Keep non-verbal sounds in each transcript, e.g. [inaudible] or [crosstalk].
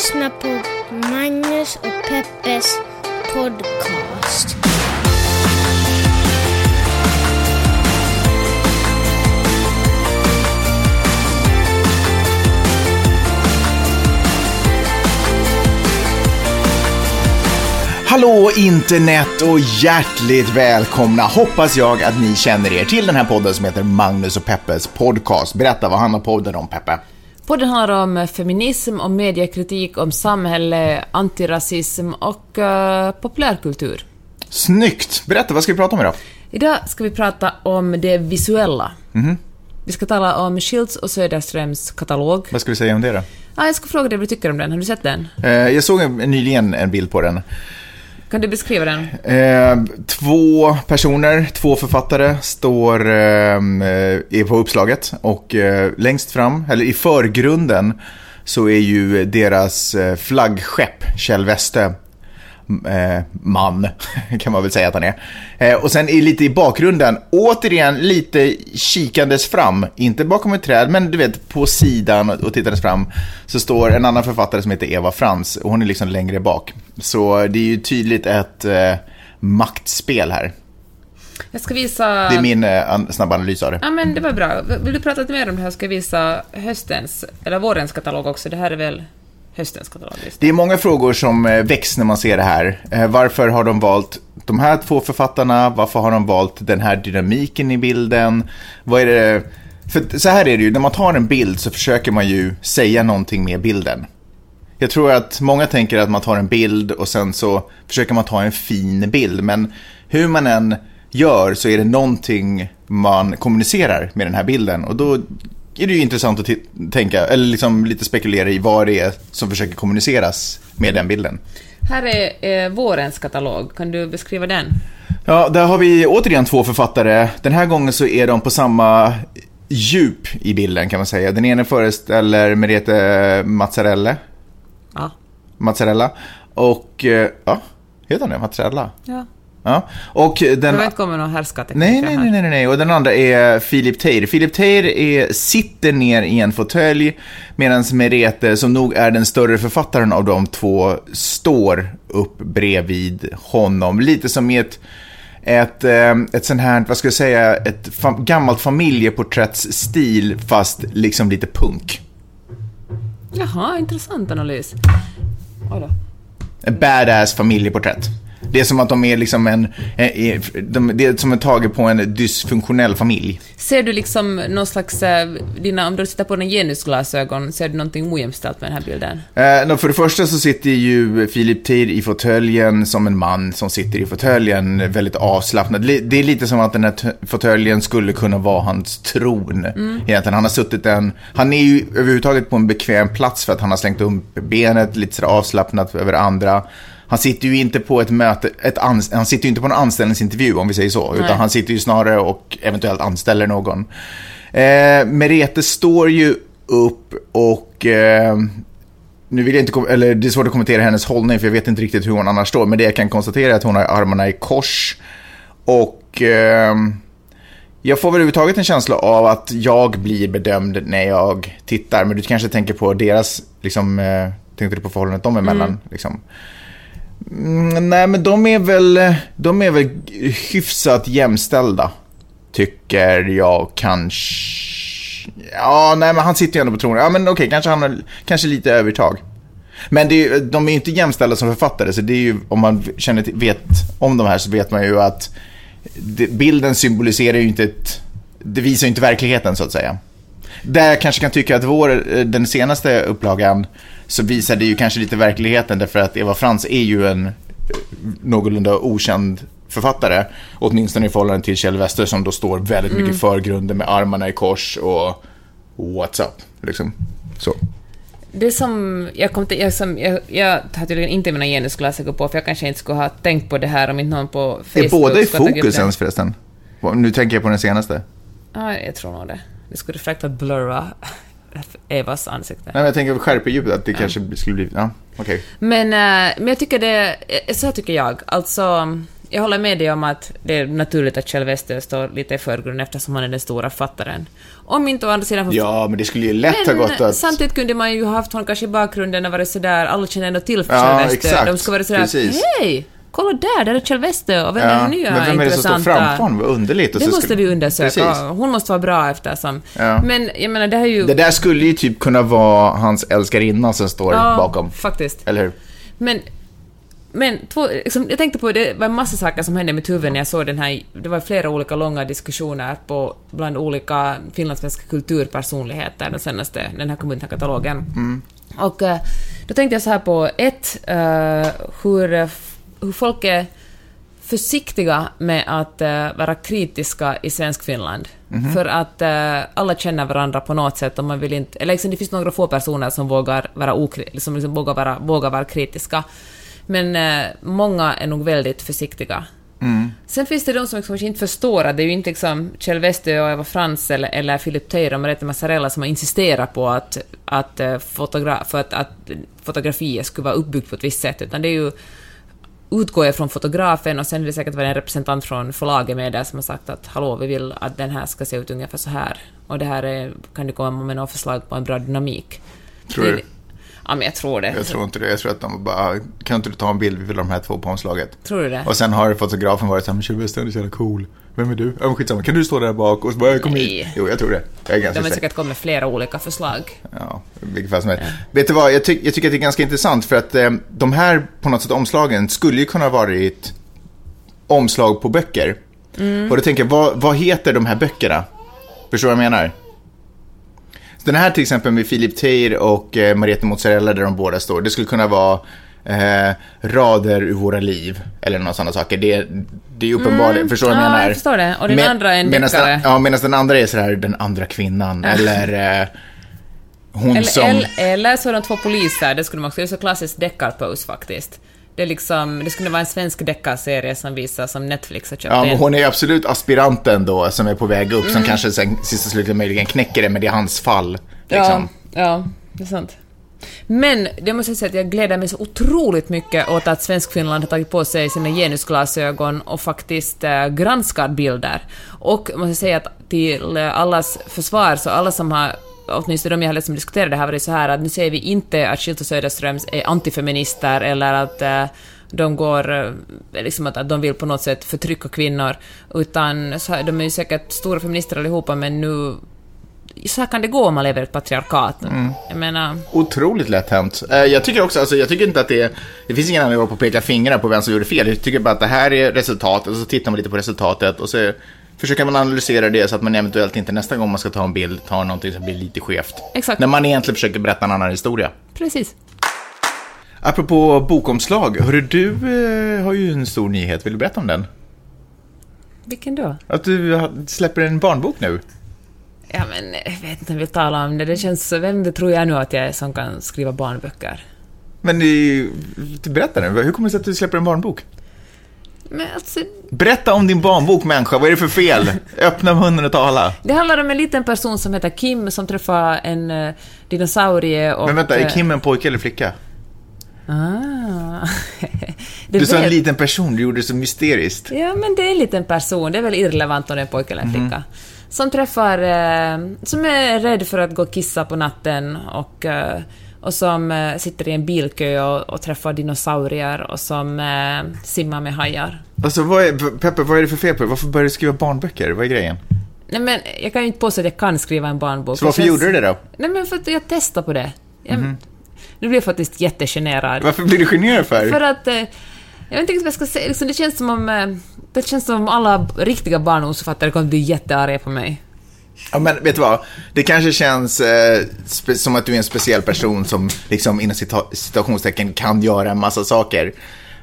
lyssnar på Magnus och Peppes podcast. Hallå internet och hjärtligt välkomna hoppas jag att ni känner er till den här podden som heter Magnus och Peppes podcast. Berätta, vad handlar podden om Peppe? Podden handlar om feminism, om mediekritik, om samhälle, antirasism och uh, populärkultur. Snyggt! Berätta, vad ska vi prata om idag? Idag ska vi prata om det visuella. Mhm. Vi ska tala om Schilds och Söderströms katalog. Vad ska vi säga om det då? Ah, jag ska fråga dig vad du tycker om den. Har du sett den? Eh, jag såg en- nyligen en bild på den. Kan du beskriva den? Eh, två personer, två författare, står eh, är på uppslaget och eh, längst fram, eller i förgrunden, så är ju deras eh, flaggskepp Kjell Weste eh, man, [laughs] kan man väl säga att han är. Eh, och sen är lite i bakgrunden, återigen lite kikandes fram, inte bakom ett träd, men du vet på sidan och, tittandes fram, så står en annan författare som heter Eva Frans och hon är liksom längre bak. Så det är ju tydligt ett eh, maktspel här. Jag ska visa... Det är min eh, snabba analys av det. Ja, men det var bra. Vill du prata lite mer om det här? Ska jag visa höstens, eller vårens katalog också. Det här är väl höstens katalog? Det är många frågor som eh, väcks när man ser det här. Eh, varför har de valt de här två författarna? Varför har de valt den här dynamiken i bilden? Vad är det? För så här är det ju, när man tar en bild så försöker man ju säga någonting med bilden. Jag tror att många tänker att man tar en bild och sen så försöker man ta en fin bild. Men hur man än gör så är det någonting man kommunicerar med den här bilden. Och då är det ju intressant att tänka, eller liksom lite spekulera i vad det är som försöker kommuniceras med den bilden. Här är eh, vårens katalog. Kan du beskriva den? Ja, där har vi återigen två författare. Den här gången så är de på samma djup i bilden kan man säga. Den ena föreställer Merete Mazzarella. Ja. Mazzarella. Och, eh, ja, heter han det? Mazzarella? ja. Ja. Och den... Det var inte kommit någon härskarteknik Nej, nej, nej, nej, nej. Och den andra är Philip Teir. Philip Teir är, sitter ner i en fåtölj medan Merete, som nog är den större författaren av de två, står upp bredvid honom. Lite som i ett, ett, eh, ett sånt här, vad ska jag säga, ett fa- gammalt familjeporträttsstil fast liksom lite punk. Jaha, intressant analys. Oj då. Badass familjeporträtt. Det är som att de är liksom en, eh, de, det är som att taget på en dysfunktionell familj. Ser du liksom någon slags, eh, dina, om du tittar på dina genusglasögon, ser du någonting ojämställt med den här bilden? Eh, då för det första så sitter ju Philip Teir i fåtöljen som en man som sitter i fåtöljen, väldigt avslappnad. Det är lite som att den här fåtöljen skulle kunna vara hans tron. Egentligen, han har suttit den, han är ju överhuvudtaget på en bekväm plats för att han har slängt upp benet lite sådär avslappnat över andra. Han sitter ju inte på ett möte, ett ans- han sitter ju inte på en anställningsintervju om vi säger så, utan Nej. han sitter ju snarare och eventuellt anställer någon. Eh, Merete står ju upp och eh, nu vill jag inte, eller det är svårt att kommentera hennes hållning för jag vet inte riktigt hur hon annars står. Men det jag kan konstatera är att hon har armarna i kors. Och eh, jag får väl överhuvudtaget en känsla av att jag blir bedömd när jag tittar. Men du kanske tänker på deras, liksom, eh, tänkte du på förhållandet dem emellan? Liksom. Mm, nej men de är väl, de är väl hyfsat jämställda. Tycker jag kanske. Ja, nej men han sitter ju ändå på tronen. Ja men okej, kanske han har kanske lite övertag. Men det är, ju- de är ju inte jämställda som författare, så det är ju, om man känner till, vet om de här så vet man ju att det, bilden symboliserar ju inte ett, det visar ju inte verkligheten så att säga. Där jag kanske kan tycka att vår, eh, den senaste upplagan så visar det ju kanske lite verkligheten därför att Eva Frans är ju en eh, någorlunda okänd författare. Åtminstone i förhållande till Kjell Wester som då står väldigt mycket i förgrunden med armarna i kors och what's up, liksom. Så. Det som jag kom till, jag, som, jag, jag har tydligen inte mina genusglasögon på, för jag kanske inte skulle ha tänkt på det här om inte någon på Är Facebook båda i fokus ens förresten? Nu tänker jag på den senaste. Ja, jag tror nog det. Det skulle fräckt blurra Evas ansikte. Nej, men jag tänker skärpa djupet, att det kanske skulle bli... Ja, okej. Men, eh, men jag tycker det, eh, så här tycker jag, alltså jag håller med dig om att det är naturligt att Kjell Westö står lite i förgrunden eftersom han är den stora fattaren. Om inte å andra sidan... Ja, men det skulle ju lätt ha gått att... samtidigt kunde man ju ha haft honom kanske i bakgrunden och varit sådär, alla känner ändå till för Ja, Kjell Westö. exakt. De ska vara sådär, Precis. hej! Kolla där, där är Kjell Westö och vem är Ja, den nya men vem är det som står framför honom? Vad underligt. Det måste skulle- vi undersöka. Precis. Hon måste vara bra eftersom... Ja. Men jag menar, det här är ju... Det där skulle ju typ kunna vara hans älskarinna som står ja, bakom. faktiskt. Eller hur? Men, men två, liksom, jag tänkte på, det var en massa saker som hände i mitt huvud när jag såg den här, det var flera olika långa diskussioner på, bland olika finlandssvenska kulturpersonligheter den senaste, den här kom ut, den här katalogen. Och eh, då tänkte jag så här på ett, eh, hur, hur folk är försiktiga med att eh, vara kritiska i svensk Finland. För att eh, alla känner varandra på något sätt och man vill inte... Eller liksom, det finns några få personer som vågar vara, okri, som liksom vågar vara, vågar vara kritiska. Men eh, många är nog väldigt försiktiga. Sen finns det de som liksom inte förstår att det är ju inte liksom Kjell Westö och Eva Frans eller, eller Philip Teir och Maretta Mazzarella som har insisterat på att, att, fotogra för att, att fotografier skulle vara uppbyggt på ett visst sätt, utan det är ju utgår jag från fotografen och sen är det säkert varit en representant från förlaget med där som har sagt att hallå, vi vill att den här ska se ut ungefär så här. Och det här är, kan du komma med några förslag på en bra dynamik. Tror du? Ja, men jag tror det. Jag tror inte det. Jag tror att de bara, kan inte du ta en bild, vi vill ha de här två på omslaget. Tror du det? Och sen har fotografen varit så här, men Kjell Western är så jävla cool. Vem är du? Ja, men skitsamma, kan du stå där bak? Och så bara, kom hit. Jo, jag tror det. Jag är De ganska har säker. säkert kommit med flera olika förslag. Ja, vilket fall som helst. Vet du vad, jag, ty- jag tycker att det är ganska intressant för att eh, de här, på något sätt, omslagen skulle ju kunna ha varit omslag på böcker. Mm. Och då tänker jag, vad, vad heter de här böckerna? Förstår du vad jag menar? Den här till exempel med Philip Teir och eh, Mariette Mozzarella där de båda står, det skulle kunna vara eh, rader ur våra liv eller några sådana saker. Det, det är uppenbarligen, förstår du vad jag Mm. Ja, menar? jag förstår det. Och den andra är en deckare. den, Ja, medan den andra är så här, den andra kvinnan eller eh, hon Eller, som... eller, eller så är de två poliser, det skulle man också... Det är så klassisk deckarpose faktiskt. Det, liksom, det skulle vara en svensk deckarserie som visas som Netflix har köpt Ja, men hon är absolut aspiranten då som är på väg upp Mm. som kanske sen sista slutet möjligen knäcker det, men det är hans fall. Liksom. Ja, ja, det är sant. Men det måste jag säga att jag gläder mig så otroligt mycket åt att Svenskfinland har tagit på sig sina genusglasögon och faktiskt äh, granskar bilder. Och måste säga att till eh, allas försvar, så alla som har åtminstone de jag har läst som diskuterar det här, var det så här att nu säger vi inte att Schildt och Söderströms är antifeminister eller att eh, de går, eh, liksom att, att de vill på något sätt förtrycka kvinnor, utan så de är ju säkert stora feminister allihopa, men nu så här kan det gå om man lever i ett patriarkat. Mm. Jag menar, Otroligt lätt hänt. Eh, Jag tycker också, alltså, jag tycker inte att det är, det finns ingen anledning att peka fingrar på vem som gjorde fel. Jag tycker bara att det här är resultatet och så tittar man lite på resultatet och så försöker man analysera det så att man eventuellt inte nästa gång man ska ta en bild tar någonting som blir lite skevt. Exakt. När man egentligen försöker berätta en annan historia. precis. Apropå bokomslag, hörru du eh, har ju en stor nyhet, vill du berätta om den? Vilken då? Att du släpper en barnbok nu. Ja, men jag vet inte om vi talar om det. Det känns så... Vem det tror jag nu att jag är som kan skriva barnböcker? Men du berätta nu, hur kommer det sig att du släpper en barnbok? Men alltså, Berätta om din barnbok människa, vad är det för fel? Öppna munnen och tala. det handlar om en liten person som heter Kim som träffar en uh, dinosaurie och... Men vänta, är eh, Kim en pojke eller flicka? Ah. [laughs] Du sa en liten person, du gjorde det så mysteriskt. Ja, men det är en liten person. Det är väl irrelevant om det är en pojke eller en Mhm. flicka. Som träffar... Eh, som är rädd för att gå och kissa på natten och, eh, och som eh, sitter i en bilkö och, och träffar dinosaurier och som eh, simmar med hajar. Alltså, vad är, Peppe, vad är det för fel på? Varför började du skriva barnböcker? Vad är grejen? Nej, men jag kan ju inte påstå att jag kan skriva en barnbok. Så varför känns- gjorde du det då? Nej, men för att jag testade på det. Jag, Nu blir jag faktiskt jättegenerad. Varför blir du generad för? För att... Eh, jag vet inte riktigt vad jag ska säga. Liksom, det känns som om... Eh, det känns som om alla riktiga barndomsförfattare kommer bli jättearga på mig. Ja, men vet du vad? Det kanske känns eh, som att du är en speciell person som liksom inom cita- citationstecken kan göra en massa saker.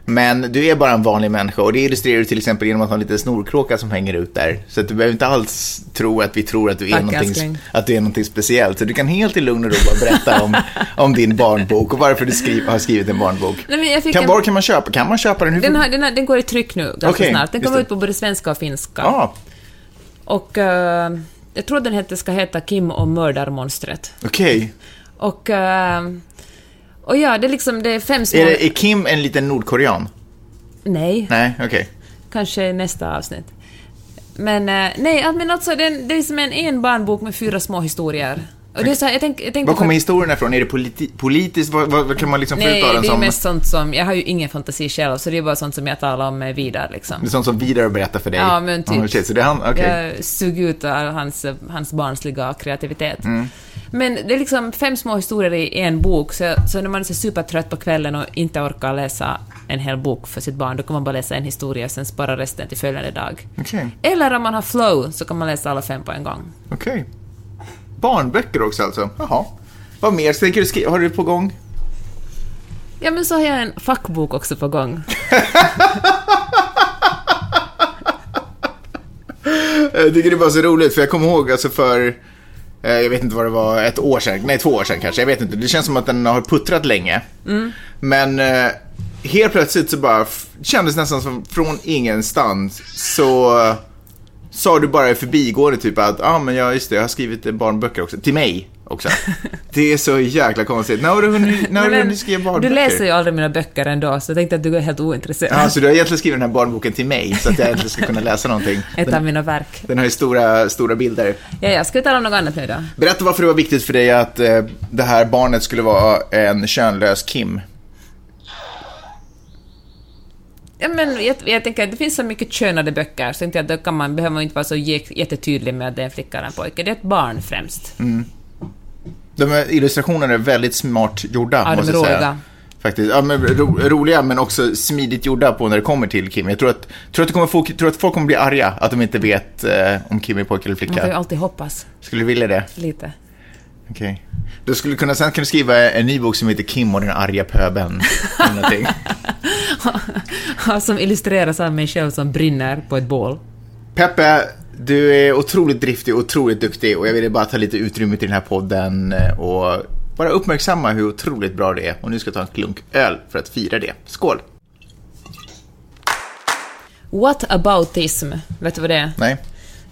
Men du är bara en vanlig människa och det illustrerar du till exempel genom att ha en liten snorkråka som hänger ut där. Så att du behöver inte alls tro att vi tror att du är, Tack, någonting, att du är någonting speciellt. Så du kan helt i lugn och ro berätta om, [laughs] om din barnbok och varför du skriv, har skrivit en barnbok. Nej, Kan, en- var kan man köpa? Kan man köpa den? Hur Den, har, den, har, den går i tryck nu ganska Okej, snart. Den kommer ut på både svenska och finska. Ja, Och eh, jag tror den heter, ska heta Kim och mördarmonstret. okej. Och, eh, och ja, det är liksom det är fem små... Är, det- är Kim en liten nordkorean? Nej. Nej, okej. kanske i nästa avsnitt. Men eh, nej, men alltså den, det är som en, en barnbok med fyra små historier. Och det är så här, jag tänk, jag tänkte Var kommer historierna ifrån? Är det politi politiskt? Vad, vad, vad kan man liksom få Nej, ut av den det är som... mest sånt som, jag har ju ingen fantasi själv, så det är bara sånt som jag talar om med Vidar liksom. Det är sånt som Vidar berättar för dig? Ja, men typ. okej, så det är han, okej. Jag suger ut av hans, hans barnsliga kreativitet. Mm. Men det är liksom fem små historier i en bok, så, så när man är så supertrött på kvällen och inte orkar läsa en hel bok för sitt barn, då kan man bara läsa en historia och sen spara resten till följande dag. Okej, Eller om man har flow så kan man läsa alla fem på en gång. okej. Barnböcker också alltså? Jaha. Vad mer tänker du skriva? Har du på gång? Ja, men så har jag en fackbok också på gång. [laughs] Jag tycker det var så roligt, för jag kommer ihåg alltså för, eh, jag vet inte vad det var, ett år sedan, nej två år sedan kanske, jag vet inte. Det känns som att den har puttrat länge. Men eh, helt plötsligt så bara, kändes nästan som från ingenstans så sa du bara i förbigående typ att, ja ah, men ja just det, jag har skrivit barnböcker också, till mig också. [laughs] Det är så jäkla konstigt. När har du hunnit, när har du hunnit skriva du barnböcker? läser ju aldrig mina böcker ändå, så jag tänkte att du är helt ointresserad. Ja, så du har egentligen skrivit den här barnboken till mig, så att jag egentligen ska kunna läsa någonting. [laughs] Ett av mina verk. den har ju stora, stora bilder. Ja, ja, ska vi tala om något annat nu då? Berätta varför det var viktigt för dig att eh, det här barnet skulle vara en könlös Kim. Ja, men jag, jag tänker att det finns så mycket könade böcker, så inte att då kan man, behöver man inte vara så jä- jättetydlig med att det är en flicka eller en pojke. Det är ett barn främst. De här illustrationerna är väldigt smart gjorda, Ja, måste jag säga. roliga. Faktiskt. Ja, men ro, roliga, men också smidigt gjorda på när det kommer till Kim. Jag tror att, tror att, det kommer få, tror att folk kommer bli arga att de inte vet eh, om Kim är pojke eller Man kan ju flicka. alltid hoppas Skulle du vilja det? lite. Okej. Du skulle kunna, sen kan du skriva en ny bok som heter Kim och den arga pöbeln. [laughs] som illustreras av mig själv som brinner på ett bål. Peppe, du är otroligt driftig och otroligt duktig och jag ville bara ta lite utrymme till den här podden eh, och bara uppmärksamma hur otroligt bra det är. Och nu ska jag ta en klunk öl för att fira det. Skål! What aboutism? Vet du vad det är? Nej,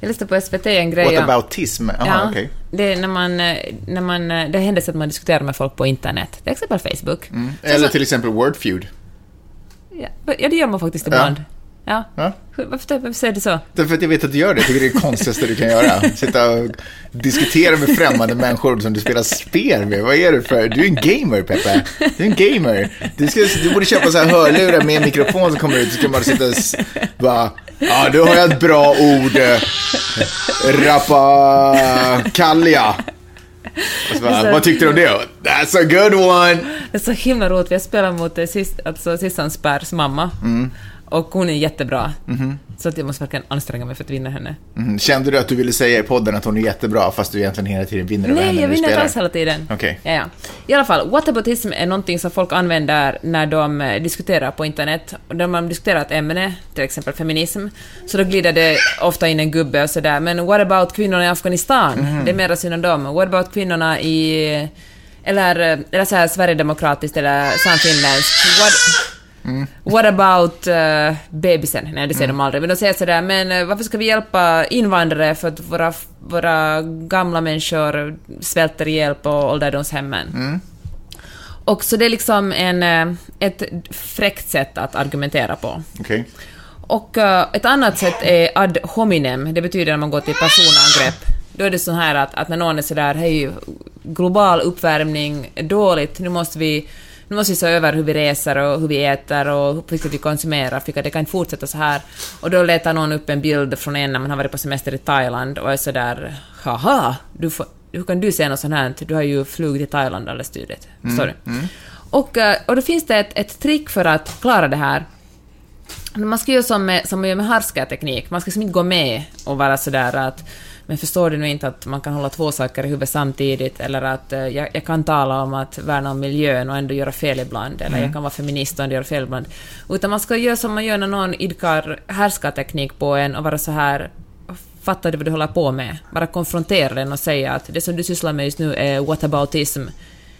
Jag läste på SVT en grej what om- aboutism? Jaha, okej. det är när man, eh, när man, eh, det händer sig att man diskuterar med folk på internet, till exempel Facebook. Så- Eller så- till exempel Wordfeud. Ja, ja, det gör man faktiskt ibland. Ja. Ja. Varför, varför säger du så? Därför att jag vet att du gör det. Jag tycker det är det konstigaste du kan göra. Sitta och diskutera med främmande människor som du spelar spel med. Vad är du för? Du är en gamer, Peppe. Du är en gamer. Du, ska, du borde köpa så här hörlurar med en mikrofon som kommer ut. Så kan man sitta och bara... Ja, då har ett bra ord. eh, Rappakalja. Och så bara, Så- vad tyckte du om det? That's a good one. Det är så himla roligt, vi har spelat mot eh, Sis- alltså Sissan Spärrs mamma. Mm. Och hon är jättebra. Mhm. Så att jag måste verkligen anstränga mig för att vinna henne. Mm, kände du att du ville säga i podden att hon är jättebra fast du egentligen hela tiden vinner över Nej, henne jag när du vinner inte alls hela tiden. Okej. Ja, ja. I alla fall, whataboutism är någonting som folk använder när de eh, diskuterar på internet. När man diskuterar ett ämne, till exempel feminism, så då glider det ofta in en gubbe och sådär. Men what about kvinnorna i Afghanistan? Mhm. Det är mera synd om dem. What about kvinnorna i... Eller, eh, eller så här Sverigedemokratiskt eller samfinländskt. What, Mm. What about uh, bebisen? Nej, det säger de aldrig. Men de säger sådär, men eh, varför ska vi hjälpa invandrare för att våra, våra gamla människor svälter ihjäl på ålderdomshemmen? Och så det är liksom en, eh, ett fräckt sätt att argumentera på. Okej. Och eh, ett annat sätt är ad hominem, det betyder när man går till personangrepp. Då är det så här att, att när någon är sådär, hej, global uppvärmning är dåligt, nu måste vi nu måste vi se över hur vi reser och hur vi äter och hur vi konsumerar, för det kan inte fortsätta så här. Och då letar någon upp en bild från en när man har varit på semester i Thailand och är sådär, haha, du får, hur kan du säga något sånt här? Du har ju flugit till Thailand alldeles tydligt. Förstår du? Och, eh, och då finns det ett, ett trick för att klara det här. Man ska göra som, med, som man gör med härskarteknik. Man ska liksom inte gå med och vara sådär att men förstår du nu inte att man kan hålla två saker i huvudet samtidigt eller att eh, jag, jag kan tala om att värna om miljön och ändå göra fel ibland eller jag kan vara feminist och ändå göra fel ibland. Utan man ska göra som man gör när någon idkar härskarteknik på en och vara så här fattar du vad du håller på med? Bara konfrontera den och säga att det som du sysslar med just nu är whataboutism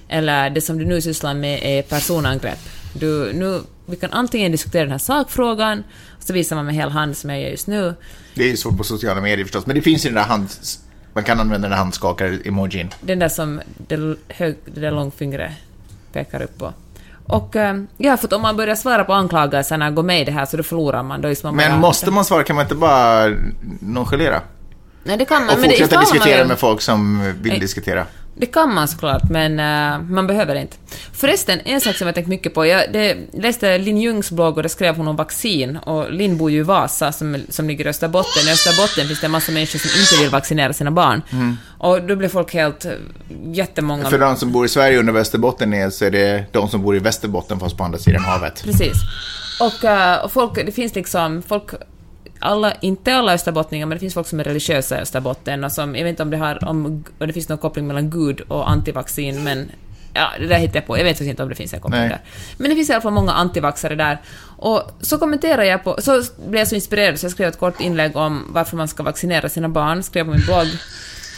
eller det som du nu sysslar med är personangrepp. Du, nu, vi kan antingen diskutera den här sakfrågan, och så visar man med hel hand som jag gör just nu. Det är svårt på sociala medier förstås, men det finns ju den där hands... Man kan använda den där handskakar-emojin. Den där som det, hög, det där långfingret pekar upp på. Och eh, ja, för om man börjar svara på anklagelserna, gå med i det här, så då förlorar man. Då man Men bara, måste man svara? Kan man inte bara nonchalera? Nej, det kan man. Och men det, fortsätta man diskutera vill- med folk som vill Nej. diskutera? Det kan man såklart, men eh, man behöver inte. Förresten, en sak som jag tänkt mycket på. Jag det, läste Linn Ljungs blogg och där skrev hon om vaccin. Och Linn bor ju i Vasa, som, som ligger i Österbotten. I Österbotten finns det en massa människor som inte vill vaccinera sina barn. Och då blir folk helt... eh, Jättemånga... Mm. För de som bor i Sverige under Västerbotten är, så är det de som bor i Västerbotten fast på andra sidan havet. Precis. Och, eh, och folk, det finns liksom, folk, alla, inte alla österbottningar, men det finns folk som är religiösa i Österbotten och som, jag vet inte om det har, om, och det finns någon koppling mellan Gud och antivaccin, men ja, det där hittar jag på. Jag vet faktiskt inte om det finns en koppling Nej. där. Men det finns i alla fall många antivaxare där. Och så kommenterar jag på, så blev jag så inspirerad så jag skrev ett kort inlägg om varför man ska vaccinera sina barn, skrev på min blogg.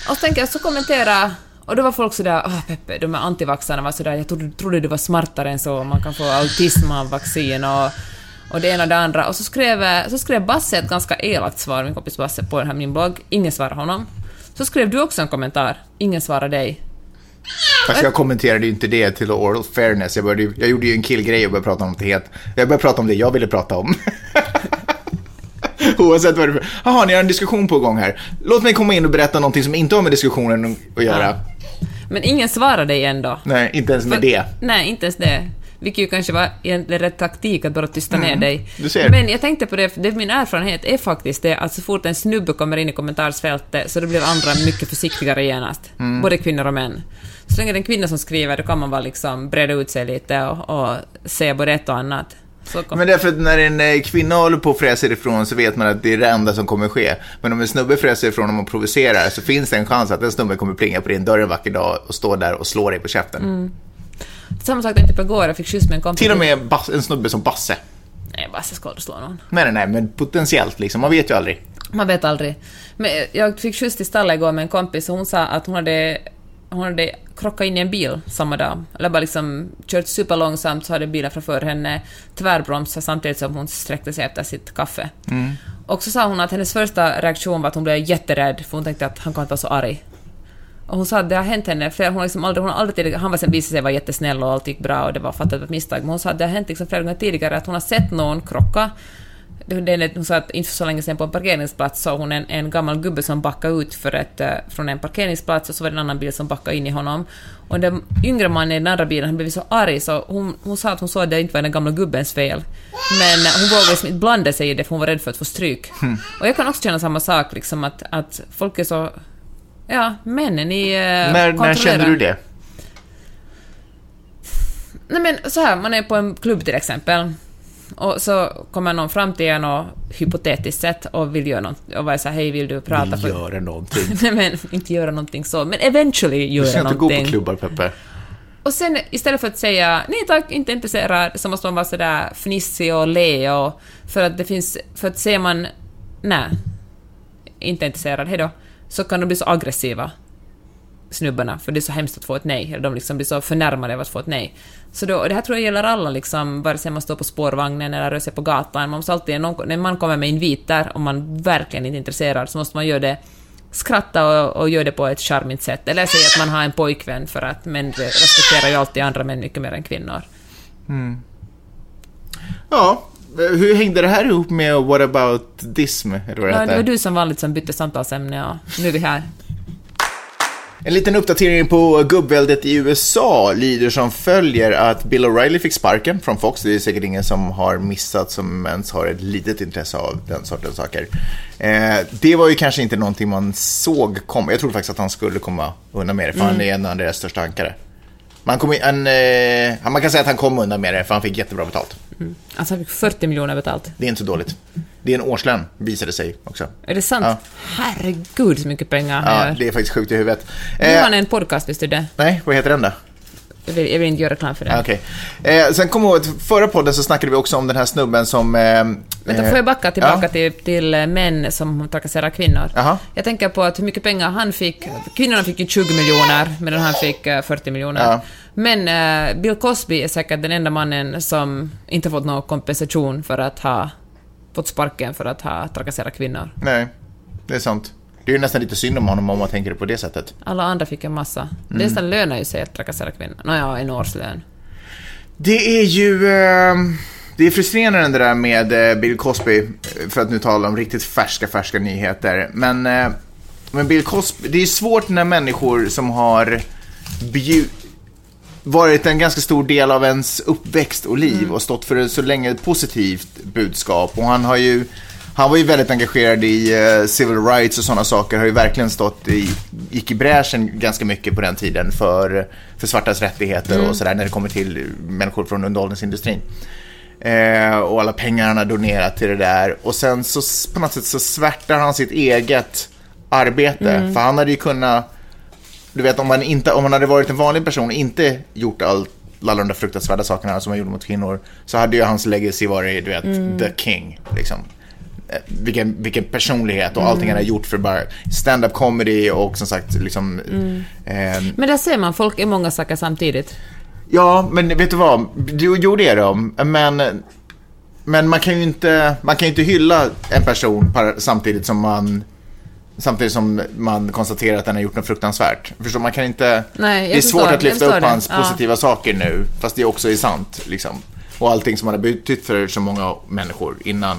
Och så tänker jag, så kommentera och då var folk sådär, ah Peppe, de här antivaxarna var sådär, jag trodde, trodde du var smartare än så, man kan få autism av vaccin och, och det ena och det andra. Och så skrev, så skrev Basse ett ganska elakt svar, min kompis Basse, på den här min blogg. Ingen svarade honom. Så skrev du också en kommentar. Ingen svarade dig. Fast jag kommenterade ju inte det till oral fairness. Jag, började, jag gjorde ju en killgrej och började prata om det helt. Jag började prata om det jag ville prata om. [laughs] Oavsett vad det är. Jaha, ni har en diskussion på gång här. Låt mig komma in och berätta någonting som inte har med diskussionen att göra. Ja. Men ingen svarade dig ändå. Nej, inte ens med det. Nej, inte ens det. Vilket ju kanske var egentligen rätt taktik att bara tysta ner dig. Mm, du ser. Men jag tänkte på det, för det min erfarenhet är faktiskt det att så fort en snubbe kommer in i kommentarsfältet så då blir andra mycket försiktigare genast. Mm. Både kvinnor och män. Så länge det är en kvinna som skriver då kan man bara liksom breda ut sig lite och, och säga både ett och annat. Men därför att när en eh, kvinna håller på och fräser ifrån så vet man att det är det enda som kommer ske. Men om en snubbe fräser ifrån och provocerar så finns det en chans att en snubbe kommer plinga på din dörr en vacker dag och stå där och slå dig på käften. Samma sak tänkte på igår, jag fick skjuts med en kompis. Till och med Bas- en snubbe som Basse. Nej, bara ska aldrig slå någon. Nej, nej, nej, men potentiellt liksom. Man vet ju aldrig. Man vet aldrig. Men jag fick skjuts till stallet igår med en kompis och hon sa att hon hade, hon hade krockat in i en bil samma dag. Eller bara liksom kört superlångsamt så hade bilen framför henne tvärbromsat samtidigt som hon sträckte sig efter sitt kaffe. Och så sa hon att hennes första reaktion var att hon blev jätterädd för hon tänkte att han kan inte vara så arg. Och hon sa att det har hänt henne flera, hon liksom aldrig, hon har aldrig tidigare, han var sen visade sig vara jättesnäll och allt gick bra och det var fattat ett misstag, men hon sa att det har hänt liksom flera gånger tidigare att hon har sett någon krocka. Det, hon sa att inte så länge sedan på en parkeringsplats såg hon en, en gammal gubbe som backade ut för ett, eh, från en parkeringsplats och så var det en annan bil som backade in i honom. Och den yngre mannen i den andra bilen han blev så arg så hon, hon sa att hon såg att det inte var den gamla gubbens fel. Men eh, hon vågade liksom inte blanda sig i det för hon var rädd för att få stryk. Och jag kan också känna samma sak, liksom att, att folk är så... Ja, männen i... eh, när, när kände du det? Nej men så här, man är på en klubb till exempel. Och så kommer någon fram till en och hypotetiskt sett och vill göra något och vara så här, hej vill du prata Vill för... göra någonting. [laughs] Nej men inte göra någonting så, men eventually Du göra ska inte gå någonting. på klubbar, Peppe. Och sen istället för att säga nej tack, inte intresserad, så måste man vara sådär fnissig och le och... För att det finns... För att säger man nej, inte intresserad, hejdå, så kan de bli så aggressiva, snubbarna, för det är så hemskt att få ett nej. Eller de liksom blir så förnärmade av att få ett nej. Så då, och det här tror jag gäller alla, liksom, vare sig man står på spårvagnen eller rör sig på gatan. Man måste alltid, när man kommer med inviter och om man verkligen inte är intresserad, så måste man göra det skratta och, och göra det på ett charmigt sätt. Eller säga att man har en pojkvän för att män respekterar ju alltid andra män mycket mer än kvinnor. Mm. Ja, hur hängde det här ihop med What about dism? Eller vad det Ja, det var du som vanligt som bytte samtalsämne och nu är vi här. En liten uppdatering på gubbväldet i USA lyder som följer att Bill O'Reilly fick sparken från Fox. Det är säkert ingen som har missat som ens har ett litet intresse av den sortens saker. Eh, det var ju kanske inte någonting man såg komma. Jag trodde faktiskt att han skulle komma undan med det, för han är en av deras största ankare. Man, kom, han, eh, man kan säga att han kom undan med det, för han fick jättebra betalt. Alltså han fick 40 miljoner betalt. Det är inte så dåligt. Det är en årslön, visade sig också. Är det sant? Ja. Herregud så mycket pengar han Ja, gör. det är faktiskt sjukt i huvudet. Nu har han Eh, en podcast, visste du det? nej, vad heter den då? Jag vill, jag vill inte göra reklam för det. Okej. Eh, sen kommer jag ihåg att förra podden så snackade vi också om den här snubben som... Eh, Vänta, eh, får jag backa tillbaka ja. till, till eh, män som trakasserar kvinnor? Jaha. Jag tänker på att hur mycket pengar han fick. Kvinnorna fick ju 20 miljoner, medan han fick eh, 40 miljoner. Ja. Men eh, Bill Cosby är säkert den enda mannen som inte fått någon kompensation för att ha fått sparken för att ha trakasserat kvinnor. Nej, det är sant. Det är ju nästan lite synd om honom om man tänker det på det sättet. Alla andra fick en massa. Det Mm. nästan lönar ju sig att trakassera kvinnor. Nåja, en årslön. Det är ju... Eh, det är frustrerande det där med eh, Bill Cosby, för att nu tala om riktigt färska, färska nyheter. Men, eh, men Bill Cosby, det är svårt när människor som har bjud, varit en ganska stor del av ens uppväxt och liv och stått för så länge ett positivt budskap. Och han har ju han var ju väldigt engagerad i uh, civil rights och sådana saker. Har ju verkligen stått i, gick i bräschen ganska mycket på den tiden för, för svartas rättigheter Mm. och sådär när det kommer till människor från underhållningsindustrin. Eh, och alla pengar han har donerat till det där. Och sen så på något sätt så svärtar han sitt eget arbete. Mm. För han hade ju kunnat, du vet om man, inte, om man hade varit en vanlig person och inte gjort allt alla de där fruktansvärda sakerna som han gjorde mot kvinnor så hade ju hans legacy varit, du vet, Mm. the king. Liksom. Eh, Vilken, vilken personlighet och allting han har gjort för bara stand-up comedy och som sagt liksom... Eh, Men där ser man, folk är många saker samtidigt. Ja, men vet du vad? Jo, jo det är de. Men, men man kan ju inte, man kan inte hylla en person samtidigt som man Samtidigt som man konstaterar att den har gjort något fruktansvärt. Förstår man kan inte... Nej, det är svårt att lyfta upp det. hans Ja. positiva saker nu, fast det också är sant. Liksom. Och allting som han har betytt för så många människor innan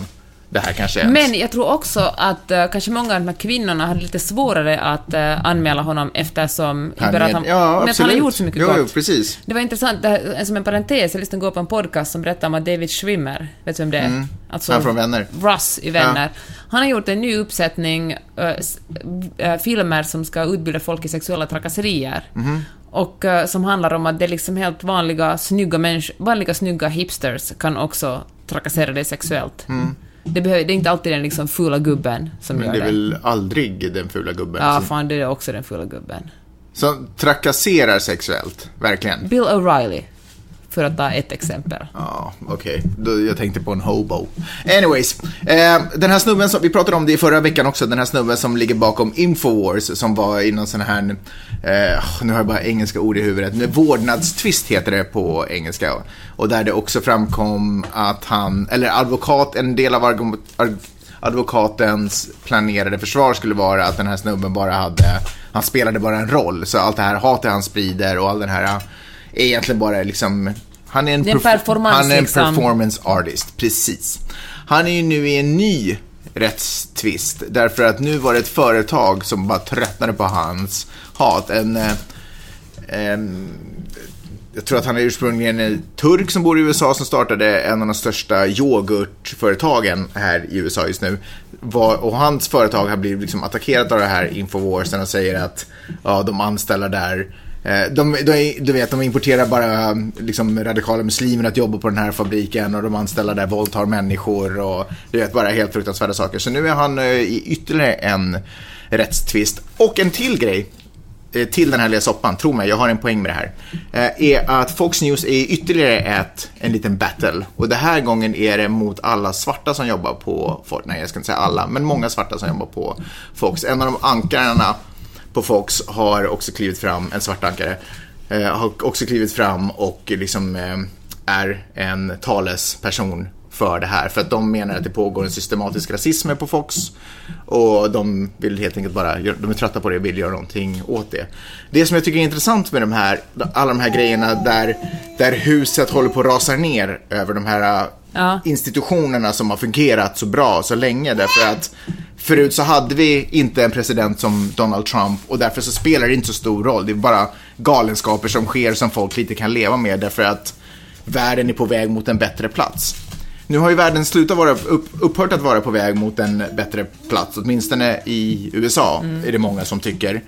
det här kanske ens... Men jag tror också att uh, kanske många av de här kvinnorna hade lite svårare att uh, anmäla honom eftersom... Han är- han, ja, men han har gjort så mycket jo, gott. Jo, precis. Det var intressant, det här, som en parentes, jag lyssnade på en podcast som berättar om att David Schwimmer, vet du vem det är? Alltså, Han från Vänner. Russ i Vänner. Han har gjort en ny uppsättning äh, filmer som ska utbilda folk i sexuella trakasserier. Mhm. Och äh, som handlar om att det är liksom helt vanliga, snygga människor, vanliga, snygga hipsters kan också trakassera dig sexuellt. Det, behöver, det är inte alltid den liksom fula gubben som. Men gör det är det. väl aldrig den fula gubben Ja, som, fan, det är också den fula gubben. som trakasserar sexuellt. Verkligen. Bill O'Reilly, för att ta ett exempel. Ja, okej. Okay. Jag tänkte på en hobo. Anyways, eh, den här snubben som, vi pratade om det i förra veckan också, den här snubben som ligger bakom Infowars som var i någon sån här, eh, nu har jag bara engelska ord i huvudet, vårdnadstvist heter det på engelska. Och där det också framkom att han, eller advokat, en del av arg- advokatens planerade försvar skulle vara att den här snubben bara hade, han spelade bara en roll. Så allt det här hatet han sprider och all den här är egentligen bara liksom, han är en, perf- performance, han är en liksom. performance artist, precis. Han är ju nu i en ny rättstvist därför att nu var det ett företag som bara tröttnade på hans hat. En, eh, jag tror att han är ursprungligen en turk som bor i USA som startade en av de största yoghurtföretagen här i USA just nu. Var, och hans företag har blivit liksom attackerat av det här Infowarsen och säger att ja, de anställda där Eh, de, de, du vet, de importerar bara liksom, radikala muslimer att jobba på den här fabriken och de anställda där våldtar människor och du vet, bara helt fruktansvärda saker. Så nu är han eh, i ytterligare en rättstvist. Och en till grej eh, till den här lilla soppan, tro mig, jag har en poäng med det här, är att Fox News är ytterligare ett, en liten battle. Och den här gången är det mot alla svarta som jobbar på, Fox. nej jag ska inte säga alla, men många svarta som jobbar på Fox. En av de ankarna på Fox har också klivit fram, en svartankare, eh, har också klivit fram och liksom eh, är en talesperson för det här. För att de menar att det pågår en systematisk rasism på Fox. Och de vill helt enkelt bara, de är trötta på det och vill göra någonting åt det. Det som jag tycker är intressant med de här, alla de här grejerna där, där huset håller på att rasa ner över de här Ja. institutionerna som har fungerat så bra så länge. Därför att förut så hade vi inte en president som Donald Trump och därför så spelar det inte så stor roll. Det är bara galenskaper som sker som folk lite kan leva med därför att världen är på väg mot en bättre plats. Nu har ju världen slutat vara, upp, upphört att vara på väg mot en bättre plats, åtminstone i USA är det många som tycker.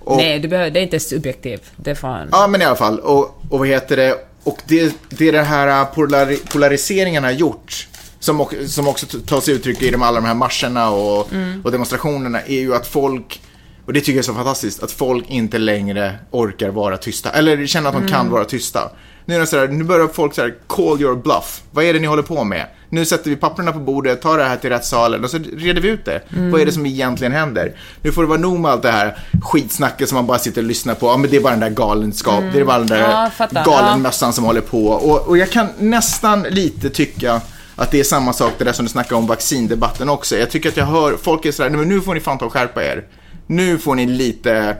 Och, Nej, det, behöver, det är inte subjektivt. Det är fan... Ja, men i alla fall. Och, och vad heter det? Och det, det den här polari, polariseringen har gjort, som, som också t- tar sig uttryck i de, alla de här marscherna och, och demonstrationerna, är ju att folk, och det tycker jag är så fantastiskt, att folk inte längre orkar vara tysta. Eller känner att de kan vara tysta. Nu, är det så här, nu börjar folk så här, call your bluff. Vad är det ni håller på med? Nu sätter vi papperna på bordet, tar det här till rättssalen och så reder vi ut det. Vad är det som egentligen händer? Nu får det vara nog med allt det här skitsnacket som man bara sitter och lyssnar på. Ja, men det är bara den där galenskap, det är bara den där Ja, jag fattar. galenmössan som håller på. Och, och jag kan nästan lite tycka att det är samma sak det där som du snackar om vaccindebatten också. Jag tycker att jag hör, folk är sådär, "Nej, men nu får ni fan ta och skärpa er. Nu får ni lite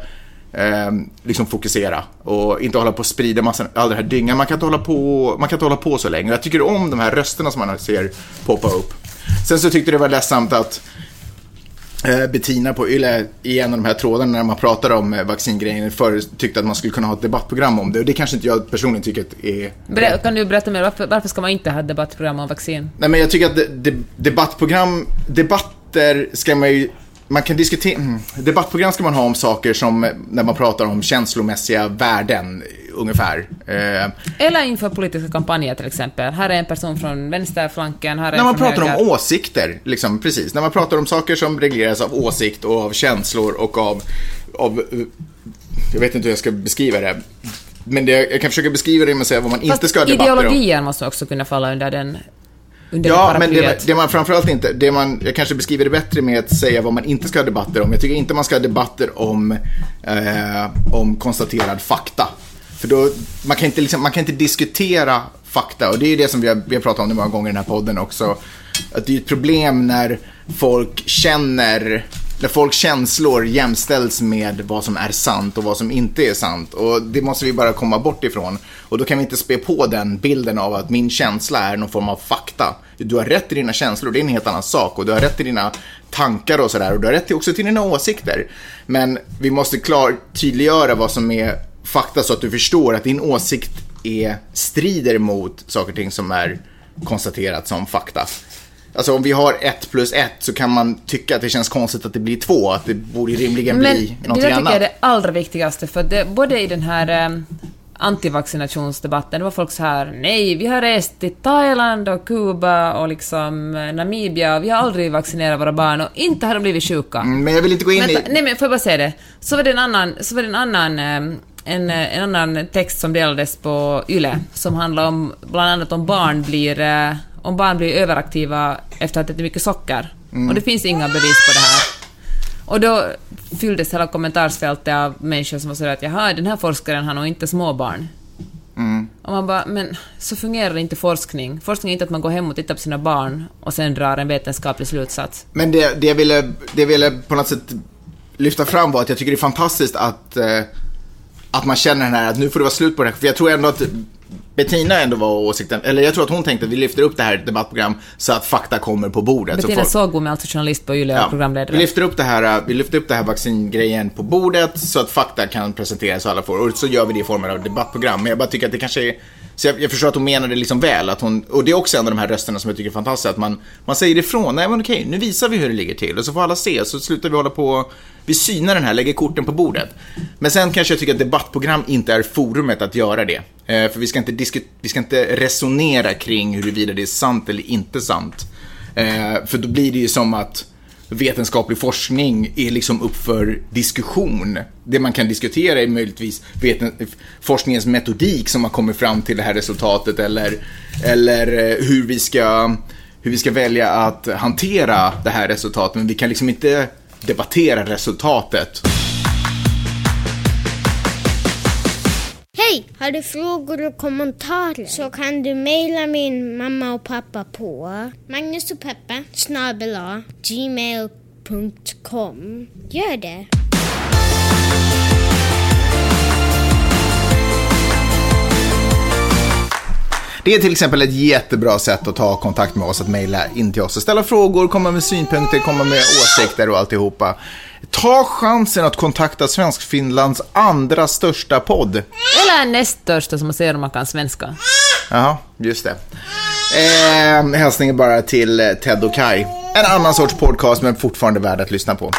eh, liksom fokusera och inte hålla på och sprida massa, all den här dyngan. Man kan inte hålla på, man kan inte hålla på så länge. Jag tycker om de här rösterna som man ser poppa upp. Sen så tyckte det var ledsamt att eh, Bettina på Yle i en av de här trådarna när man pratar om eh, vaccingrejen förr tyckte att man skulle kunna ha ett debattprogram om det och det kanske inte jag personligen tycker är Ber- Kan du berätta mer, varför, varför ska man inte ha debattprogram om vaccin? Nej men jag tycker att de, de, debattprogram, debatter ska man ju man kan diskutera, mm, debattprogram ska man ha om saker som, eh, när man pratar om känslomässiga värden, ungefär. Eh, Eller inför politiska kampanjer till exempel. Här är en person från vänsterflanken, här är när man pratar höger. om åsikter, liksom, precis. När man pratar om saker som regleras av åsikt och av känslor och av, av eh, jag vet inte hur jag ska beskriva det. Men det, jag kan försöka beskriva det med att säga vad man Fast inte ska ha debatter om. ideologier måste också kunna falla under den under Ja, men det, det man framförallt inte, det man, jag kanske beskriver det bättre med att säga vad man inte ska ha debatter om. Jag tycker inte man ska ha debatter om, eh, om konstaterad fakta. För då, man kan inte, liksom, man kan inte diskutera fakta och det är ju det som vi har, vi har pratat om det många gånger i den här podden också. Att det är ett problem när folk känner, när folks känslor jämställs med vad som är sant och vad som inte är sant. Och det måste vi bara komma bort ifrån. Och då kan vi inte spä på den bilden av att min känsla är någon form av fakta. Du har rätt i dina känslor, det är en helt annan sak. Och du har rätt i dina tankar och sådär. Och du har rätt också till dina åsikter. Men vi måste klar, tydliggöra vad som är fakta så att du förstår att din åsikt är, strider mot saker och ting som är konstaterat som fakta. Alltså om vi har ett plus ett så kan man tycka att det känns konstigt att det blir två, att det borde rimligen Men bli det där någonting tycker jag annat. är det allra viktigaste, för det, både i den här eh, antivaccinationsdebatten, det var folk så här nej, vi har rest till Thailand och Kuba och liksom eh, Namibia och vi har aldrig vaccinerat våra barn och inte har de blivit sjuka. Mm, Men jag vill inte gå in Vänta, i... nej men får jag bara säga det? Så var det en annan, så var det en annan, eh, en, eh, en annan text som delades på YLE som handlar om bland annat om barn blir, eh, om barn blir överaktiva efter att ätit mycket socker. Och det finns inga bevis på det här. Och då fylldes hela kommentarsfältet av människor som var sådär att jaha, den här forskaren har nog inte småbarn. Och man bara, men så fungerar inte forskning. Forskning är inte att man går hem och tittar på sina barn och sen drar en vetenskaplig slutsats. Men det, det, jag ville, det jag ville på något sätt lyfta fram var att jag tycker det är fantastiskt att, eh, att man känner den här att nu får det vara slut på det här. För jag tror ändå att Bettina ändå var åsikten, eller jag tror att hon tänkte att vi lyfter upp det här i ett debattprogram så att fakta kommer på bordet. Bettina folk- Sågbom är alltså journalist på och Ja, programledare. vi lyfter upp det här, vi lyfter upp det här vaccingrejen på bordet så att fakta kan presenteras och alla får. Och så gör vi det i form av debattprogram. Men jag bara tycker att det kanske är, så jag, jag förstår att hon menar det liksom väl. Att hon, och det är också en av de här rösterna som jag tycker är fantastiska. Att man, man säger ifrån, nej men okej, nu visar vi hur det ligger till. Och så får alla se, så slutar vi hålla på, vi synar den här, lägger korten på bordet. Men sen kanske jag tycker att debattprogram inte är forumet att göra det. Eh, för vi ska, inte vi ska inte resonera kring huruvida det är sant eller inte sant. Eh, för då blir det ju som att vetenskaplig forskning är liksom upp för diskussion. Det man kan diskutera är möjligtvis veten, forskningens metodik som har kommit fram till det här resultatet eller, eller eh, hur, vi ska, hur vi ska välja att hantera det här resultatet. Men vi kan liksom inte debattera resultatet. Hej! Har du frågor och kommentarer så kan du mejla min mamma och pappa på Magnus och snabel-a gmail.com. Gör det! Det är till exempel ett jättebra sätt att ta kontakt med oss, att mejla in till oss och ställa frågor, komma med synpunkter, komma med åsikter och alltihopa. Ta chansen att kontakta Svenskfinlands andra största podd. Eller näst största som man ser om man kan svenska. Jaha, just det. Eh, hälsningen bara till eh, Ted och Kai. En annan sorts podcast, men fortfarande värd att lyssna på.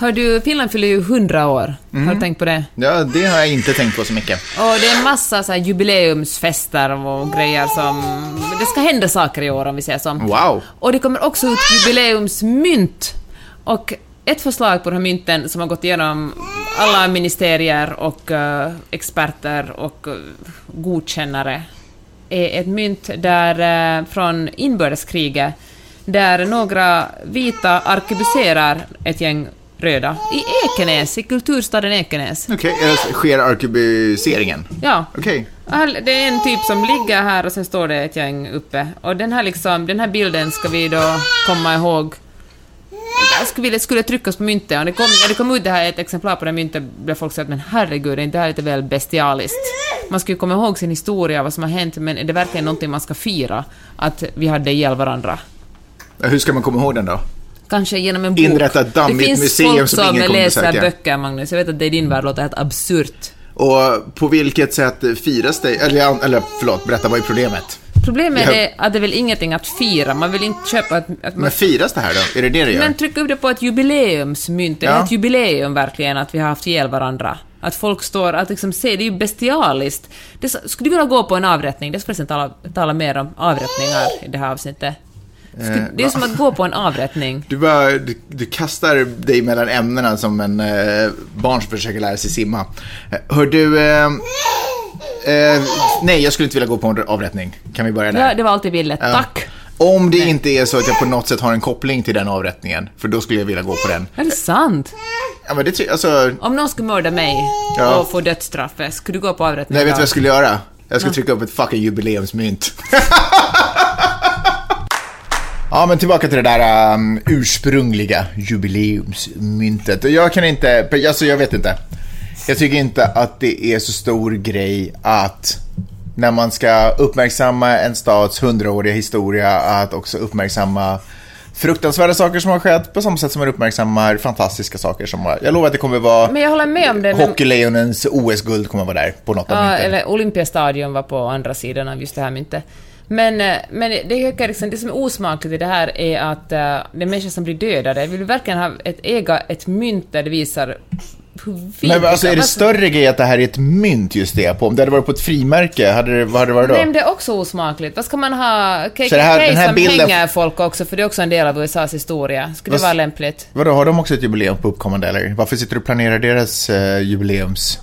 Hör du, Finland fyller ju 100 år. Mm. Har du tänkt på det? Ja, det har jag inte tänkt på så mycket. Och det är en massa så jubileumsfester och grejer som... Det ska hända saker i år om vi säger så. Wow. Och det kommer också ut jubileumsmynt. Och ett förslag på de här mynten som har gått igenom alla ministerier och eh, experter och uh, godkännare är ett mynt där, eh, från inbördeskriget där några vita arkebuserar ett gäng röda i Ekenäs, i kulturstaden Ekenäs. Okej, okay, sker arkebuseringen? Ja. Okej. All- Det är en typ som ligger här och sen står det ett gäng uppe. Och den här, liksom, den här bilden ska vi då komma ihåg skulle skulle tryckas på myntet. Och det kom, när det kom ut det här ett exemplar på det myntet blev folk så att men herregud, är inte det här lite väl bestialiskt? Man skulle ju komma ihåg sin historia, vad som har hänt, men är det verkligen någonting man ska fira? Att vi hade ihjäl varandra? Hur ska man komma ihåg den då? Kanske genom en bok. Inrätta ett dammigt museum som ingen kommer Det finns folk som läser besöka. böcker, Magnus. Jag vet att det i din värld låter helt absurt. Och på vilket sätt firas det? Eller, eller förlåt, berätta, vad är problemet? Problemet Ja. är att det är väl ingenting att fira. Man vill inte köpa att, att man Men firas det här då? Är det det det gör? Men tryck upp det på ett jubileumsmynt. Det är Ja. ett jubileum verkligen att vi har haft ihjäl varandra. Att folk står, att liksom se, det är ju bestialiskt. Det, skulle du vilja gå på en avrättning? Det ska förresten tala, tala mer om avrättningar i det här avsnittet. Skulle, Eh, det är som att gå på en avrättning. Du, bara, du, du kastar dig mellan ämnena som en eh, barn som försöker lära sig simma. Eh, Hör du... Eh, eh, nej, jag skulle inte vilja gå på en avrättning. Kan vi börja där? Ja, det var allt jag ville. Ja. Tack! Om det inte är så att jag på något sätt har en koppling till den avrättningen, för då skulle jag vilja gå på den. Är det sant? Ja, men det alltså, Om någon skulle mörda mig Ja. och få dödsstraffet, skulle du gå på avrättning nej, vet du vad jag skulle göra? Jag skulle trycka upp ett fucking jubileumsmynt. [laughs] ja, men tillbaka till det där um, ursprungliga jubileumsmyntet. Jag kan inte, alltså jag vet inte. Jag tycker inte att det är så stor grej att när man ska uppmärksamma en stads hundraåriga historia att också uppmärksamma fruktansvärda saker som har skett på samma sätt som man uppmärksammar fantastiska saker som har... Jag lovar att det kommer vara... Men jag håller med om det. Hockeylejonens OS-guld kommer vara där på något av Ja, mynten. eller Olympiastadion var på andra sidan av just det här myntet. Men, eh, men det, liksom, det som är osmakligt i det här är att uh, det är människor som blir dödade. Vill du verkligen ha ett, äga ett mynt där det visar Men alltså är det vad- större grej att det här är ett mynt just det på? Om det hade varit på ett frimärke, hade det, vad hade det varit då? Nej, men det är också osmakligt. Vad ska man ha KKK det här- den här som bilden- hänger folk också, för det är också en del av USAs historia. Skulle det Vad- vara lämpligt? Vadå, har de också ett jubileum på uppkommande eller? Varför sitter du och planerar deras uh, jubileums...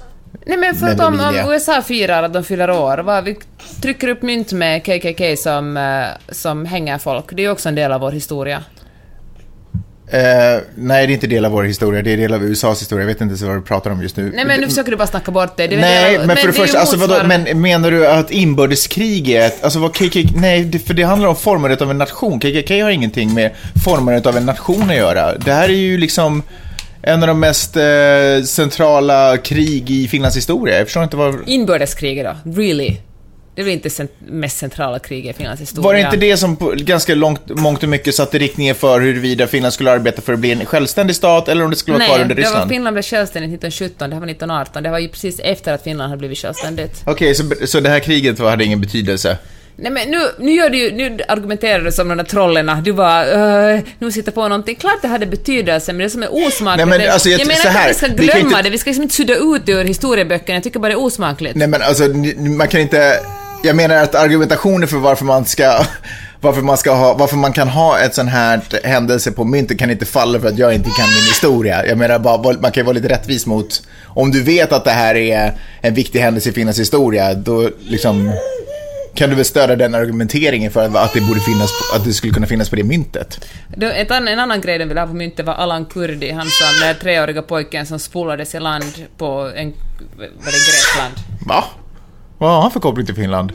Nej men för att om, om USA firar att de fyller år, vad, vi trycker upp mynt med KKK som, eh, som hänger folk. Det är också en del av vår historia. Eh, nej, det är inte del av vår historia, det är del av USAs historia. Jag vet inte vad du pratar om just nu. Nej men nu försöker du bara snacka bort det. det Nej, av- men för det ju första, alltså vadå, men menar du att inbördeskriget, alltså vad KKK, nej, det, för det handlar om formandet av en nation. KKK har ingenting med formandet av en nation att göra. Det här är ju liksom en av de mest eh, centrala krig i Finlands historia. Jag förstår inte vad... Inbördeskriget då? Really? Det väl inte cent- mest centrala kriget i Finlands historia? Var det inte det som på ganska långt, mångt och mycket satte riktningen för huruvida Finland skulle arbeta för att bli en självständig stat eller om det skulle vara kvar Nej, under Ryssland? Finland blev självständigt 1917, det här var 1918. Det var ju precis efter att Finland hade blivit självständigt. Okej, så, så det här kriget hade ingen betydelse? Nej men nu, nu gör du ju, nu argumenterar du som de där trollerna. Du bara, uh, nu sitter på någonting. Klart det hade betydelse, men det som är osmakligt... Nej, men alltså, jag- jag menar så inte här, att vi ska vi glömma inte- det, vi ska liksom inte sudda ut det ur historieböckerna. Jag tycker bara det är osmakligt. Nej men alltså, man kan inte... Jag menar att argumentationen för varför man ska... Varför man, ska ha, varför man kan ha ett sån här händelse på myntet kan inte falla för att jag inte kan min historia. Jag menar bara, man kan ju vara lite rättvis mot... Om du vet att det här är en viktig händelse i Finlands historia, då liksom... Kan du väl stödja den argumenteringen för att, det borde finnas, att det skulle kunna finnas på det myntet? Ett en annan grej de ville ha på myntet var Alan Kurdi, han som den där treåriga pojken som spolades i land på en... Var det Grekland? Va? Vad har han för koppling till Finland?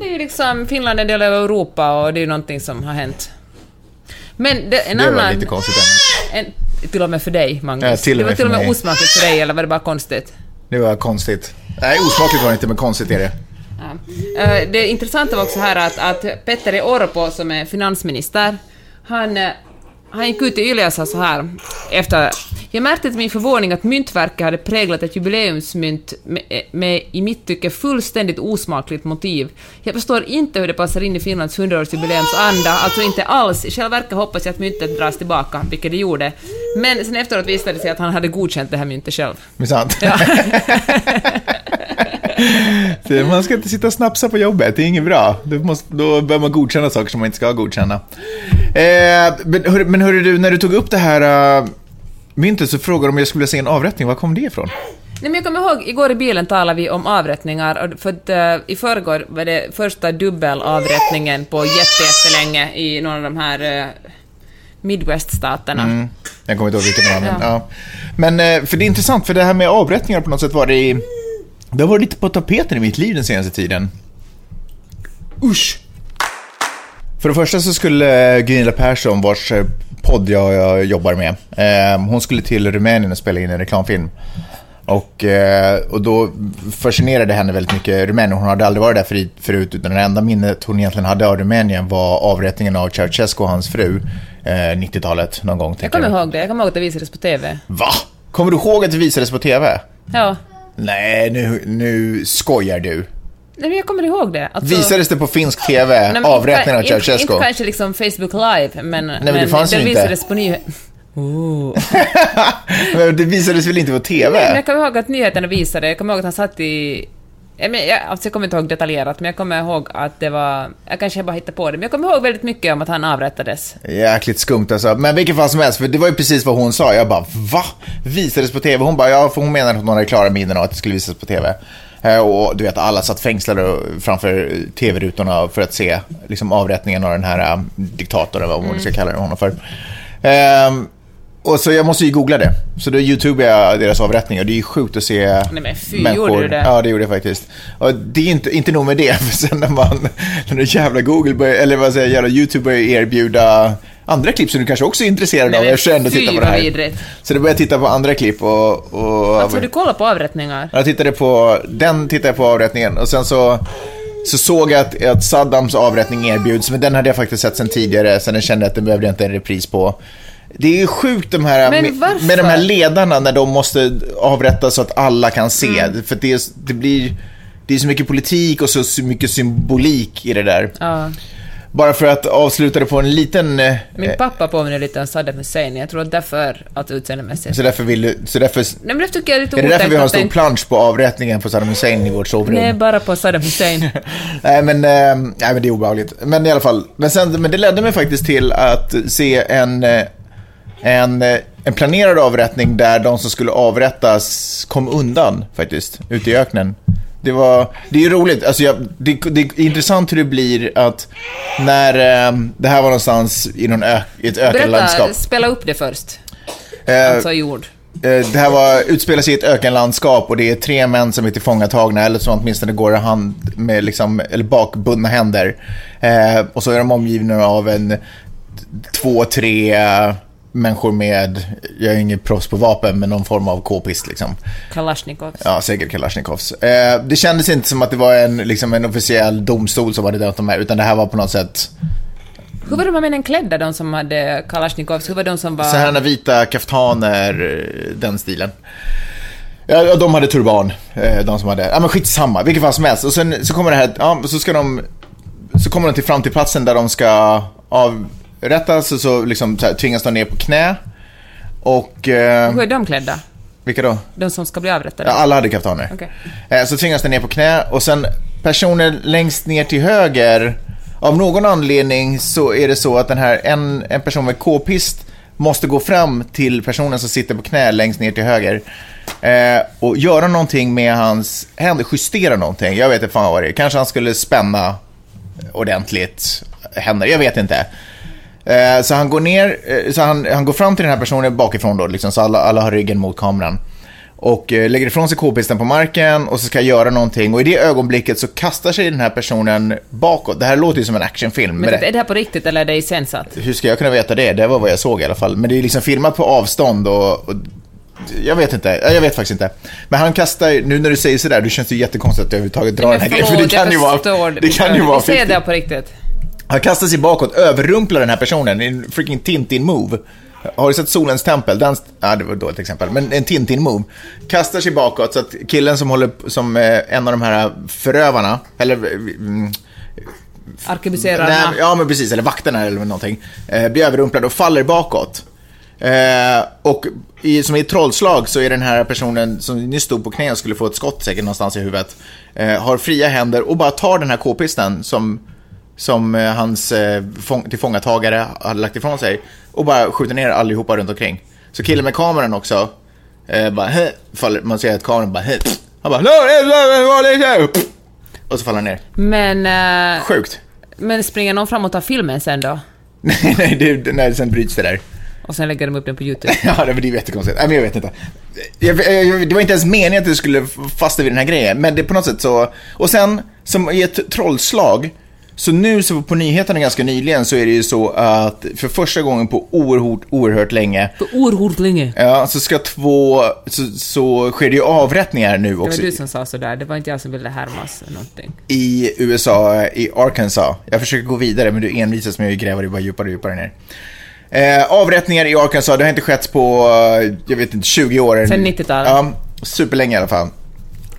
Det är ju liksom, Finland är en del av Europa och det är ju någonting som har hänt. Men det, en Det var annan... lite konstigt. En, till och med för dig, Magnus. Ja, till det var till och med mig. osmakligt för dig, eller var det bara konstigt? Det var konstigt. Nej, osmakligt var det inte, men konstigt är det. Ja. Eh, Det intressanta var också här att, att Petteri Orpo, som är finansminister, han, eh, han gick ut i Yle och sa så här efter... Jag märkte till min förvåning att Myntverket hade präglat ett jubileumsmynt med, med i mitt tycke fullständigt osmakligt motiv. Jag förstår inte hur det passar in i Finlands 100-årsjubileumsanda, alltså inte alls. I själva verket hoppas jag att myntet dras tillbaka, vilket det gjorde. Men sen efteråt visade det sig att han hade godkänt det här myntet själv. Men sant? Ja. [laughs] Man ska inte sitta och snapsa på jobbet, det är inget bra. Då, måste, då bör man godkänna saker som man inte ska godkänna. Eh, men, men hörru du, när du tog upp det här uh, myntet så frågade de om jag skulle se en avrättning. Var kom det ifrån? Nej, men jag kommer ihåg, igår i bilen talade vi om avrättningar, för att uh, i förrgår var det första dubbelavrättningen på jätte- jättelänge i någon av de här uh, Midwest-staterna. Mm, jag kommer inte ihåg vilken det var. Men, Ja. ja. men eh, för det är intressant, för det här med avrättningar på något sätt var det i... Det har varit lite på tapeten i mitt liv den senaste tiden. Usch! För det första så skulle Gunilla Persson, vars eh, podd jag, jag jobbar med, eh, hon skulle till Rumänien och spela in en reklamfilm. Och, eh, och då fascinerade henne väldigt mycket Rumänien. Hon hade aldrig varit där för, förut, utan det enda minnet hon egentligen hade av Rumänien var avrättningen av Ceausescu och hans fru, eh, 90-talet någon gång. Jag kommer ihåg det. Jag kommer ihåg att det visades på TV. Va? Kommer du ihåg att det visades på TV? Ja. Nej, nu, nu skojar du. Nej, men jag kommer ihåg det. Alltså, Visades det på finsk TV, Nej, men avrättningen av Ceausescu? Inte kanske liksom Facebook live, men, men det fanns ju den inte. visades på nyheterna. Oh. [laughs] Men det visades väl inte på TV? Men jag kommer ihåg att nyheterna visade, jag kommer ihåg att han satt i... Jag, men, alltså jag kommer inte ihåg detaljerat, men jag kommer ihåg att det var... Jag kanske bara hittade på det, men jag kommer ihåg väldigt mycket om att han avrättades. Jäkligt skumt alltså. Men vilken fall som helst, för det var ju precis vad hon sa. Jag bara, va? Visades på TV? Hon bara, ja, för hon menade att hade klara minnen av att det skulle visas på TV. Eh, Och du vet, alla satt fängslade framför TV-rutorna för att se liksom, avrättningen av den här äh, diktatorn, vad man ska kalla honom för. Ehm, och så jag måste ju googla det. Så då youtubade jag deras avrättning och det är ju sjukt att se Nej, men fy, gjorde du det? Ja, det gjorde jag faktiskt. Och det är inte, inte nog med det, [laughs] för sen när man, när det jävla Google börjar, eller vad säger jag, jävla YouTube börjar erbjuda andra klipp som du kanske också är intresserad Nej, av. men Jag kände att fy, titta på det här. vidrigt. Så då började jag titta på andra klipp och... och Alltså, du kollar på avrättningar? jag tittade på, den tittade jag på avrättningen och sen så, så såg jag att, att Saddams avrättning erbjuds, men den hade jag faktiskt sett sen tidigare, så den kände jag att den behövde jag inte en repris på. Det är ju sjukt de här, med, med de här ledarna när de måste avrättas så att alla kan se. Mm. För det, är, det blir, det är så mycket politik och så, mycket symbolik i det där. Ja. Bara för att avsluta det på en liten... eh, Min pappa påminner lite om Saddam Hussein, jag tror att därför att utseendemässigt. Så därför vill du, så därför, Nej men därför tycker jag det är lite är det därför vi har en stor plansch på avrättningen på Saddam Hussein i vårt sovrum? Nej, bara på Saddam Hussein. [laughs] Nej men, eh, nej men det är obehagligt. Men i alla fall. Men, sen, men det ledde mig faktiskt till att se en, eh, en, eh, en planerad avrättning där de som skulle avrättas kom undan faktiskt, ute i öknen. Det, var, det är ju roligt, alltså jag, det, det är intressant hur det blir att när eh, det här var någonstans i, någon ö, i ett ökenlandskap. Berätta, spela upp det först. Eh, Alltså jord. Eh, Det här var, utspelar sig i ett ökenlandskap och det är tre män som är tillfångatagna, eller som åtminstone går i hand med liksom, eller bakbundna händer. Eh, och så är de omgivna av en två, tre människor med, jag är ingen proffs på vapen, men någon form av k-pist liksom. Kalashnikov. Ja, säkert Kalashnikovs. Eh, det kändes inte som att det var en, liksom en officiell domstol som hade dömt de här, utan det här var på något sätt Hur var de här männen klädda, de som hade Kalashnikovs? Hur var de som var... Så här vita kaftaner, eh, den stilen. Ja, de hade turban, eh, de som hade, ja men skitsamma, vilket fall som helst. Och sen så kommer det här, ja, så ska de, så kommer de till fram till platsen där de ska avrättas och så liksom så här, tvingas de ner på knä. Och, eh, Hur är de klädda? vilka då? De som ska bli avrättade? Ja, alla hade kaftaner. Okej. Eh, Så tvingas de ner på knä och sen personer längst ner till höger, av någon anledning så är det så att den här, en, en person med k-pist måste gå fram till personen som sitter på knä längst ner till höger eh, och göra någonting med hans händer, justera någonting. Jag vet inte fan vad det är. Kanske han skulle spänna ordentligt händer, jag vet inte. Eh, Så han går ner, eh, så han, han går fram till den här personen bakifrån då, liksom, så alla, alla har ryggen mot kameran. Och eh, lägger ifrån sig k-pisten på marken och så ska göra någonting. Och i det ögonblicket så kastar sig den här personen bakåt. Det här låter ju som en actionfilm. Men men är det här på riktigt eller är det iscensatt? Hur ska jag kunna veta det? Det var vad jag såg i alla fall. Men det är liksom filmat på avstånd och... och jag vet inte, jag vet faktiskt inte. Men han kastar, nu när du säger sådär, då känns det jättekonstigt att jag överhuvudtaget drar den här grejen. För det kan ju vara... Det kan ju vara... Vi ser 50. det på riktigt. Han kastar sig bakåt, överrumplar den här personen i en freaking Tintin-move. Har du sett Solens tempel? Den, ja, det var ett dåligt exempel, men en Tintin-move. Kastar sig bakåt så att killen som håller, som eh, en av de här förövarna, eller mm, Arkebuserarna. Nej, ja, men precis. Eller vakterna eller någonting. Eh, blir överrumplad och faller bakåt. Eh, och i, som i ett trollslag så är den här personen som nyss stod på knä och skulle få ett skott säkert någonstans i huvudet. Eh, har fria händer och bara tar den här k-pisten som, som eh, hans eh, fång, tillfångatagare hade lagt ifrån sig. Och bara skjuter ner allihopa runt omkring. Så killen med kameran också. Eh, bara, "Hä", faller, man ser att kameran bara, "Hä", han bara, och så faller han ner. Men, eh, Sjukt. men springer någon fram och tar filmen sen då? [laughs] Nej, nej, det, nej, sen bryts det där. Och sen lägger de upp den på YouTube? [laughs] Ja, det, är jättekonstigt. Nej, men jag vet inte. Jag, jag, det var inte ens meningen att du skulle fastna vid den här grejen, men det är på något sätt så... Och sen, som i ett trollslag, Så nu så på nyheterna ganska nyligen så är det ju så att för första gången på oerhört, oerhört länge För oerhört länge. Ja, så ska två, så, så sker det ju avrättningar nu Det var också du som sa sådär, det var inte jag som ville härmas någonting. i USA, i Arkansas. Jag försöker gå vidare men du envisas med att gräva dig bara djupare och djupare ner. Eh, avrättningar i Arkansas, det har inte skett på, eh, jag vet inte, 20 år. Sen 90-talet. Ja, superlänge i alla fall.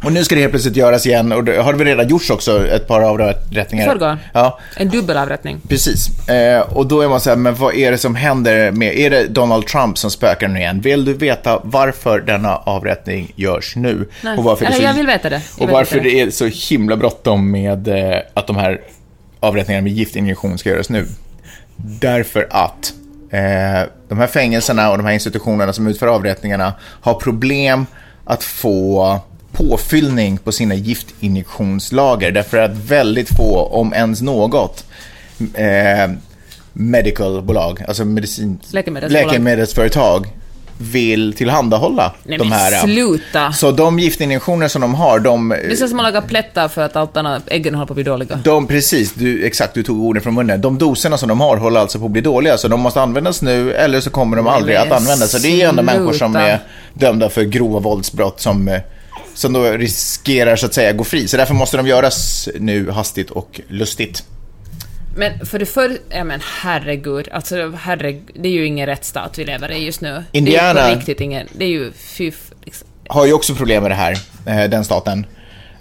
Och nu ska det helt plötsligt göras igen och det har det väl redan gjorts också, ett par avrättningar. Förrgår. Ja, En dubbelavrättning. Precis. Eh, och då är man så här, men vad är det som händer med, är det Donald Trump som spökar nu igen? Vill du veta varför denna avrättning görs nu? Nej. Och varför det Eller, så, jag vill veta det. Jag och varför inte det är så himla bråttom med eh, att de här avrättningarna med giftinjektion ska göras nu. Därför att eh, de här fängelserna och de här institutionerna som utför avrättningarna har problem att få påfyllning på sina giftinjektionslager därför att väldigt få, om ens något, eh, medicalbolag, alltså medicin, Läkemedelsbolag. läkemedelsföretag vill tillhandahålla Nej, de här. sluta. Så de giftinjektioner som de har, de... Det är så som att laga plättar för att allt annat, äggen håller på att bli dåliga. De, precis, du, exakt, du tog orden från munnen. De doserna som de har håller alltså på att bli dåliga, så de måste användas nu, eller så kommer de aldrig att användas. Så det är ju ändå människor som är dömda för grova våldsbrott som, eh, som då riskerar så att säga gå fri. Så därför måste de göras nu hastigt och lustigt. Men för det för... Ja men herregud, alltså herregud, det är ju ingen rättsstat vi lever i just nu. Det är ju Indiana- på riktigt ingen... Det är ju fy... Liksom. har ju också problem med det här, eh, den staten.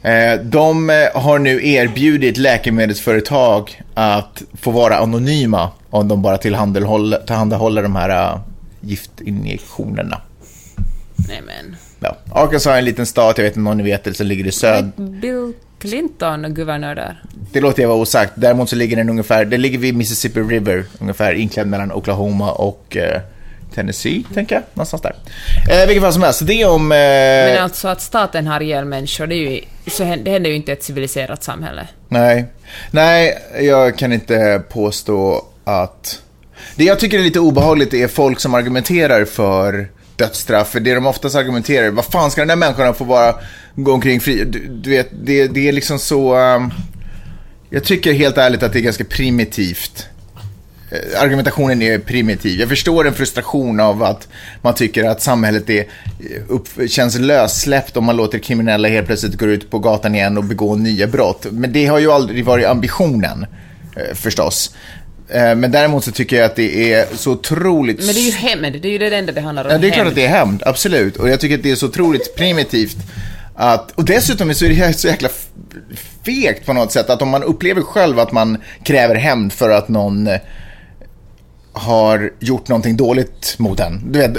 Eh, De eh, har nu erbjudit läkemedelsföretag att få vara anonyma om de bara tillhandahåller, tillhandahåller de här giftinjektionerna. Nej men... Ja. Arkansas är en liten stat, jag vet inte om ni vet det, som ligger i söd. Bill Clinton guvernör där. Det låter jag vara osagt. Däremot så ligger den ungefär, det ligger vid Mississippi River, ungefär inklämd mellan Oklahoma och eh, Tennessee, tänker jag. Någonstans där. Eh, vilket fall som helst, det om... Eh, Men alltså att staten har ihjäl människor, det, är ju, så händer, det händer ju inte i ett civiliserat samhälle. Nej. Nej, jag kan inte påstå att... Det jag tycker är lite obehagligt är folk som argumenterar för dödsstraff. För det de oftast argumenterar, vad fan ska den där människan få bara gå omkring fri? Du, du vet, det, det är liksom så... Um, jag tycker helt ärligt att det är ganska primitivt. Eh, argumentationen är primitiv. Jag förstår en frustration av att man tycker att samhället är, eh, upp, känns lössläppt om man låter kriminella helt plötsligt gå ut på gatan igen och begå nya brott. Men det har ju aldrig varit ambitionen, eh, förstås. Eh, Men däremot så tycker jag att det är så otroligt... Men det är ju hämnd, det är ju det enda det handlar om. Ja, det är klart att det är hämnd, absolut. Och jag tycker att det är så otroligt primitivt att, och dessutom så är det så jäkla fegt på något sätt att om man upplever själv att man kräver hämnd för att någon eh, har gjort någonting dåligt mot en. Du vet,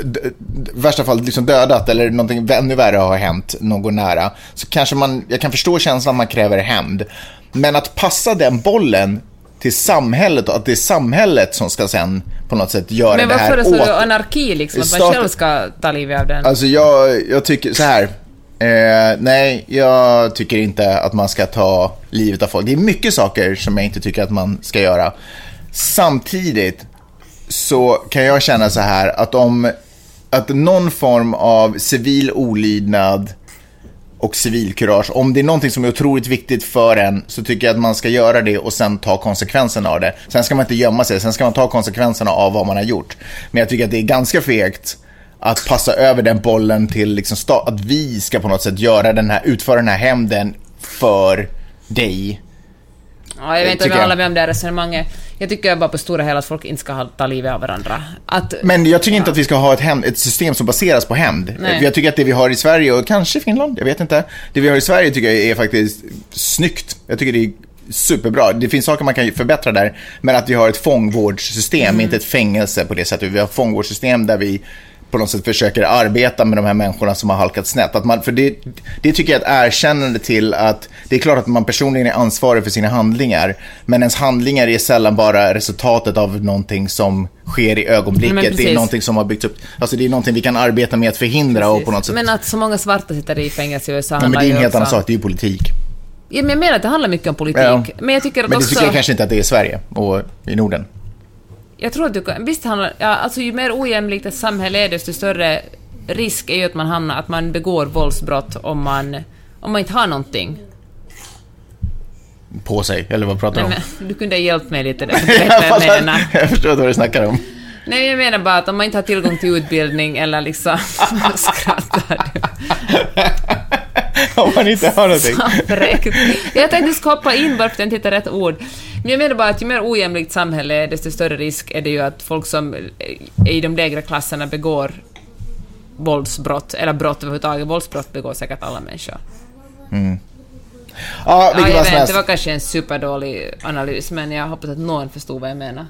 värsta fall liksom dödat eller någonting ännu värre har hänt någon nära. Så kanske man, jag kan förstå känslan att man kräver hämnd. Men att passa den bollen till samhället och att det är samhället som ska sen på något sätt göra Men det vad här föreslår åt du? Anarki liksom? Att man själv ska ta livet av den? Alltså jag, jag tycker så här. Eh, nej, jag tycker inte att man ska ta livet av folk. Det är mycket saker som jag inte tycker att man ska göra. Samtidigt så kan jag känna så här att om att någon form av civil olydnad och civilkurage, om det är någonting som är otroligt viktigt för en så tycker jag att man ska göra det och sen ta konsekvenserna av det. Sen ska man inte gömma sig, sen ska man ta konsekvenserna av vad man har gjort. Men jag tycker att det är ganska fegt att passa över den bollen till liksom att vi ska på något sätt göra den här, utföra den här hämnden för dig. Ja, jag vet inte om jag jag. håller med om det här resonemanget. Jag tycker bara på stora hela att folk inte ska ta livet av varandra. Att, Men jag tycker inte att vi ska ha ett, hämnd, ett system som baseras på hämnd. Jag tycker att det vi har i Sverige, och kanske Finland, jag vet inte. Det vi har i Sverige tycker jag är faktiskt snyggt. Jag tycker det är superbra. Det finns saker man kan förbättra där, men att vi har ett fångvårdssystem, Mm. inte ett fängelse på det sättet. Vi har ett fångvårdssystem där vi på något sätt försöker arbeta med de här människorna som har halkat snett. Att man, för det, det tycker jag är ett erkännande till att det är klart att man personligen är ansvarig för sina handlingar, men ens handlingar är sällan bara resultatet av någonting som sker i ögonblicket. Det är precis. någonting som har byggts upp. Alltså det är någonting vi kan arbeta med att förhindra och på något sätt. Men att så många svarta sitter i fängelse i USA Nej, men det är en helt också... annan sak, det är ju politik. Ja, men jag menar att det handlar mycket om politik. Ja. Men jag tycker att Men det också... tycker jag kanske inte att det är i Sverige och i Norden. Jag tror att du kan... Visst handlar... Ja, alltså ju mer ojämlikt ett samhälle är, desto större risk är ju att man hamnar... Att man begår våldsbrott om man... Om man inte har någonting. på sig, eller vad pratar du om? men, du kunde ha hjälpt mig lite där. [laughs] jag, fattar, [laughs] jag förstår vad du snackar om. Nej, jag menar bara att om man inte har tillgång till utbildning eller liksom... [laughs] skrattar du? [laughs] om man inte har någonting. Jag tänkte ska hoppa in bara för att jag inte hittar rätt ord. Men jag menar bara att ju mer ojämlikt samhälle är, desto större risk är det ju att folk som är i de lägre klasserna begår våldsbrott, eller brott överhuvudtaget. Våldsbrott begår säkert alla människor. Ja, Ja, vilket jag vet, det var kanske en superdålig analys, men jag hoppas att någon förstod vad jag menar.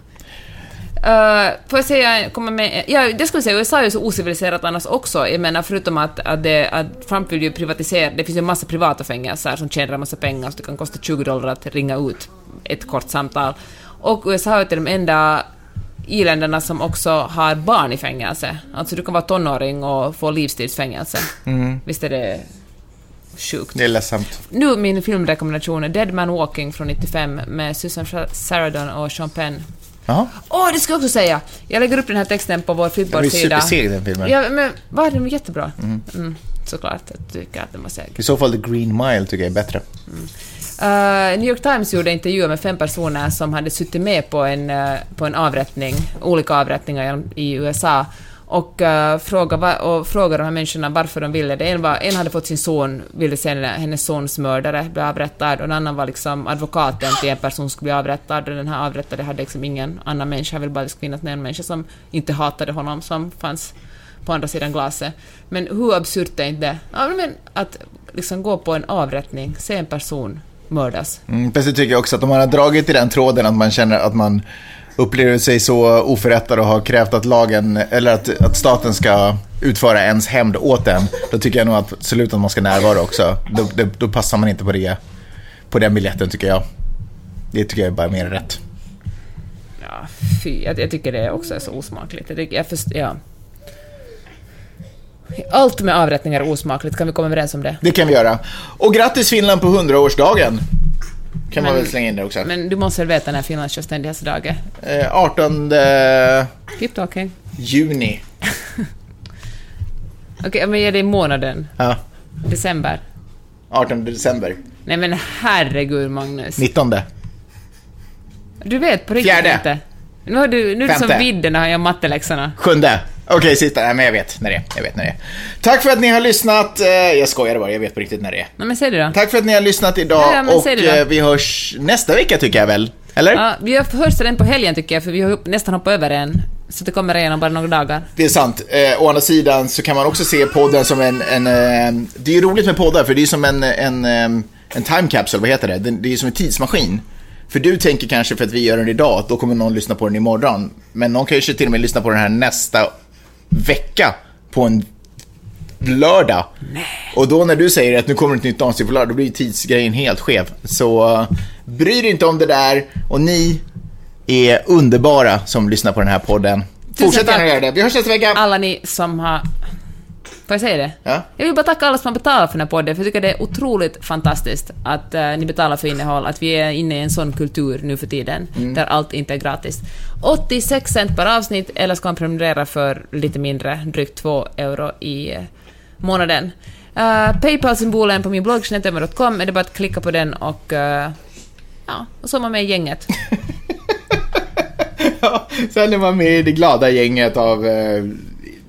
Uh, får jag säga, komma med, ja, det skulle jag säga, USA är ju så ociviliserat annars också. Jag menar, förutom att, att, det, att Trump vill ju privatisera, det finns ju en massa privata fängelser som tjänar en massa pengar, så det kan kosta 20 dollar att ringa ut ett kort samtal. Och USA är till de enda i-länderna som också har barn i fängelse. Alltså du kan vara tonåring och få livstidsfängelse. Visst är det sjukt? Det är ledsamt. Nu min filmrekommendation är Dead Man Walking från 95 med Susan Sarandon och Sean Penn. Åh, det ska jag också säga! Jag lägger upp den här texten på vår Jag blir Flipboard-sida. superseg den filmen. Ja, men var den jättebra? Mm. såklart, jag tycker att den var seg. I så fall The Green Mile tycker jag är bättre. Uh, New York Times gjorde intervjuer med fem personer som hade suttit med på en, uh, på en avrättning, olika avrättningar i USA, och, uh, fråga, och fråga de här människorna varför de ville det. En, var, en hade fått sin son, ville se hennes sons mördare bli avrättad, och en annan var liksom advokaten till en person som skulle bli avrättad, och den här avrättade hade liksom ingen annan människa, ville bara finnas med finnas en människa som inte hatade honom, som fanns på andra sidan glaset. Men hur absurt är inte det? Ja, men att liksom gå på en avrättning, se en person mördas. Mm, fast det tycker jag också att om man har dragit i den tråden att man känner att man upplever sig så oförrättad och har krävt att lagen, eller att, att staten ska utföra ens hämnd åt en, då tycker jag nog att absolut att man ska närvara också. Då, då, då passar man inte på det, på den biljetten tycker jag. Det tycker jag är bara mer rätt. Ja, fy, jag, jag tycker det också är så osmakligt. Jag jag först, ja. Allt med avrättningar är osmakligt, kan vi komma överens om det? Det kan vi göra. Och grattis Finland på 100-årsdagen. Kan man Men- väl slänga in det också. Men du måste väl veta när Finlands självständighetsdag är? Eh, 18 Keep talking. juni. [laughs] Okej, men ge dig månaden. Ja, December. 18 december. Nej men herregud Magnus. 19. Du vet på riktigt Fjärde. inte. Nu, har du, nu är det som vidden när jag matteläxorna. Sjunde. Okej, sista. Nej, men jag vet när det är. Jag vet när det är. Tack för att ni har lyssnat. Eh, Jag skojar bara, jag vet på riktigt när det är. Nej men säg det då. Tack för att ni har lyssnat idag ja, men och eh, vi hörs nästa vecka tycker jag väl? Eller? Ja, vi hörs redan på helgen tycker jag, för vi har nästan hoppat över en. Så det kommer igen om bara några dagar. Det är sant. Eh, å andra sidan så kan man också se podden som en... en eh, det är ju roligt med poddar för det är som en, en, eh, en time capsule, vad heter det? Det, är som en tidsmaskin. För du tänker kanske för att vi gör den idag, då kommer någon lyssna på den imorgon. Men någon kanske till och med lyssnar på den här nästa vecka på en lördag. Och då när du säger att nu kommer ett nytt avsnitt på lördag, då blir tidsgrejen helt skev. Så uh, bry dig inte om det där och ni är underbara som lyssnar på den här podden. Fortsätt gärna göra det. Vi hörs nästa vecka. Alla ni som har... Får jag säga det? Ja. Jag vill bara tacka alla som har betalat för den här podden, för jag tycker det är otroligt fantastiskt att eh, ni betalar för innehåll, att vi är inne i en sån kultur nu för tiden, Mm. där allt inte är gratis. 86 cent per avsnitt, eller ska man prenumerera för lite mindre, drygt 2 euro i eh, månaden. Uh, Paypal-symbolen på min blogg, jeanetteömer.com, är det bara att klicka på den och... ja, och så är man med i gänget. [laughs] Ja, Sen är man med i det glada gänget av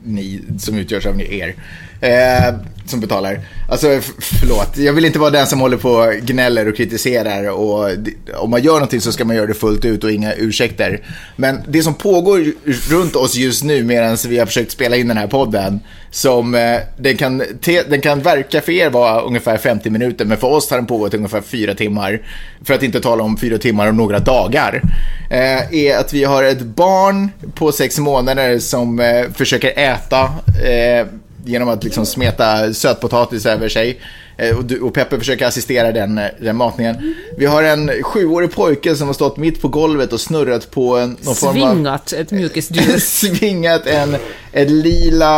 ni som utgörs av er. Eh, som betalar. Alltså förlåt, jag vill inte vara den som håller på och gnäller och kritiserar och om man gör någonting så ska man göra det fullt ut och inga ursäkter. Men det som pågår runt oss just nu medan vi har försökt spela in den här podden som eh, den, kan den kan verka för er vara ungefär 50 minuter men för oss har den pågått ungefär 4 timmar. För att inte tala om 4 timmar och några dagar. Eh, är att vi har ett barn på 6 månader som eh, försöker äta eh, genom att liksom smeta sötpotatis över sig. Eh, Och, du, och Peppe försöker assistera den, eh, den matningen. Vi har en sjuårig pojke som har stått mitt på golvet och snurrat på en, någon form av... Svingat ett mjukisdjur. [laughs] Svingat en, ett lila...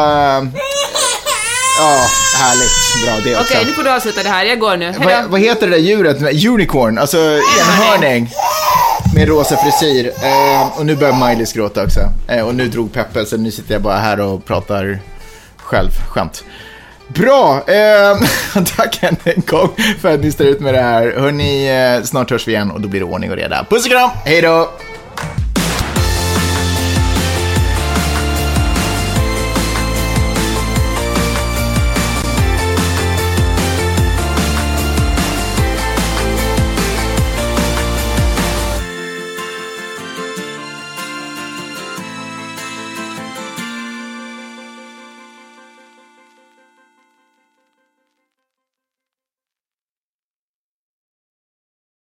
Ja, härligt. Bra det också. Okej, nu får du avsluta det här. Jag går nu. Då. vad heter det där djuret? Unicorn, alltså enhörning. Med rosa frisyr. Eh, och nu börjar Miley gråta också. Eh, och nu drog Peppe, så nu sitter jag bara här och pratar själv. Skämt. Bra! Eh, [laughs] tack än en gång för att ni står ut med det här. Hörni, eh, snart hörs vi igen och då blir det ordning och reda. Puss och kram! Hej då!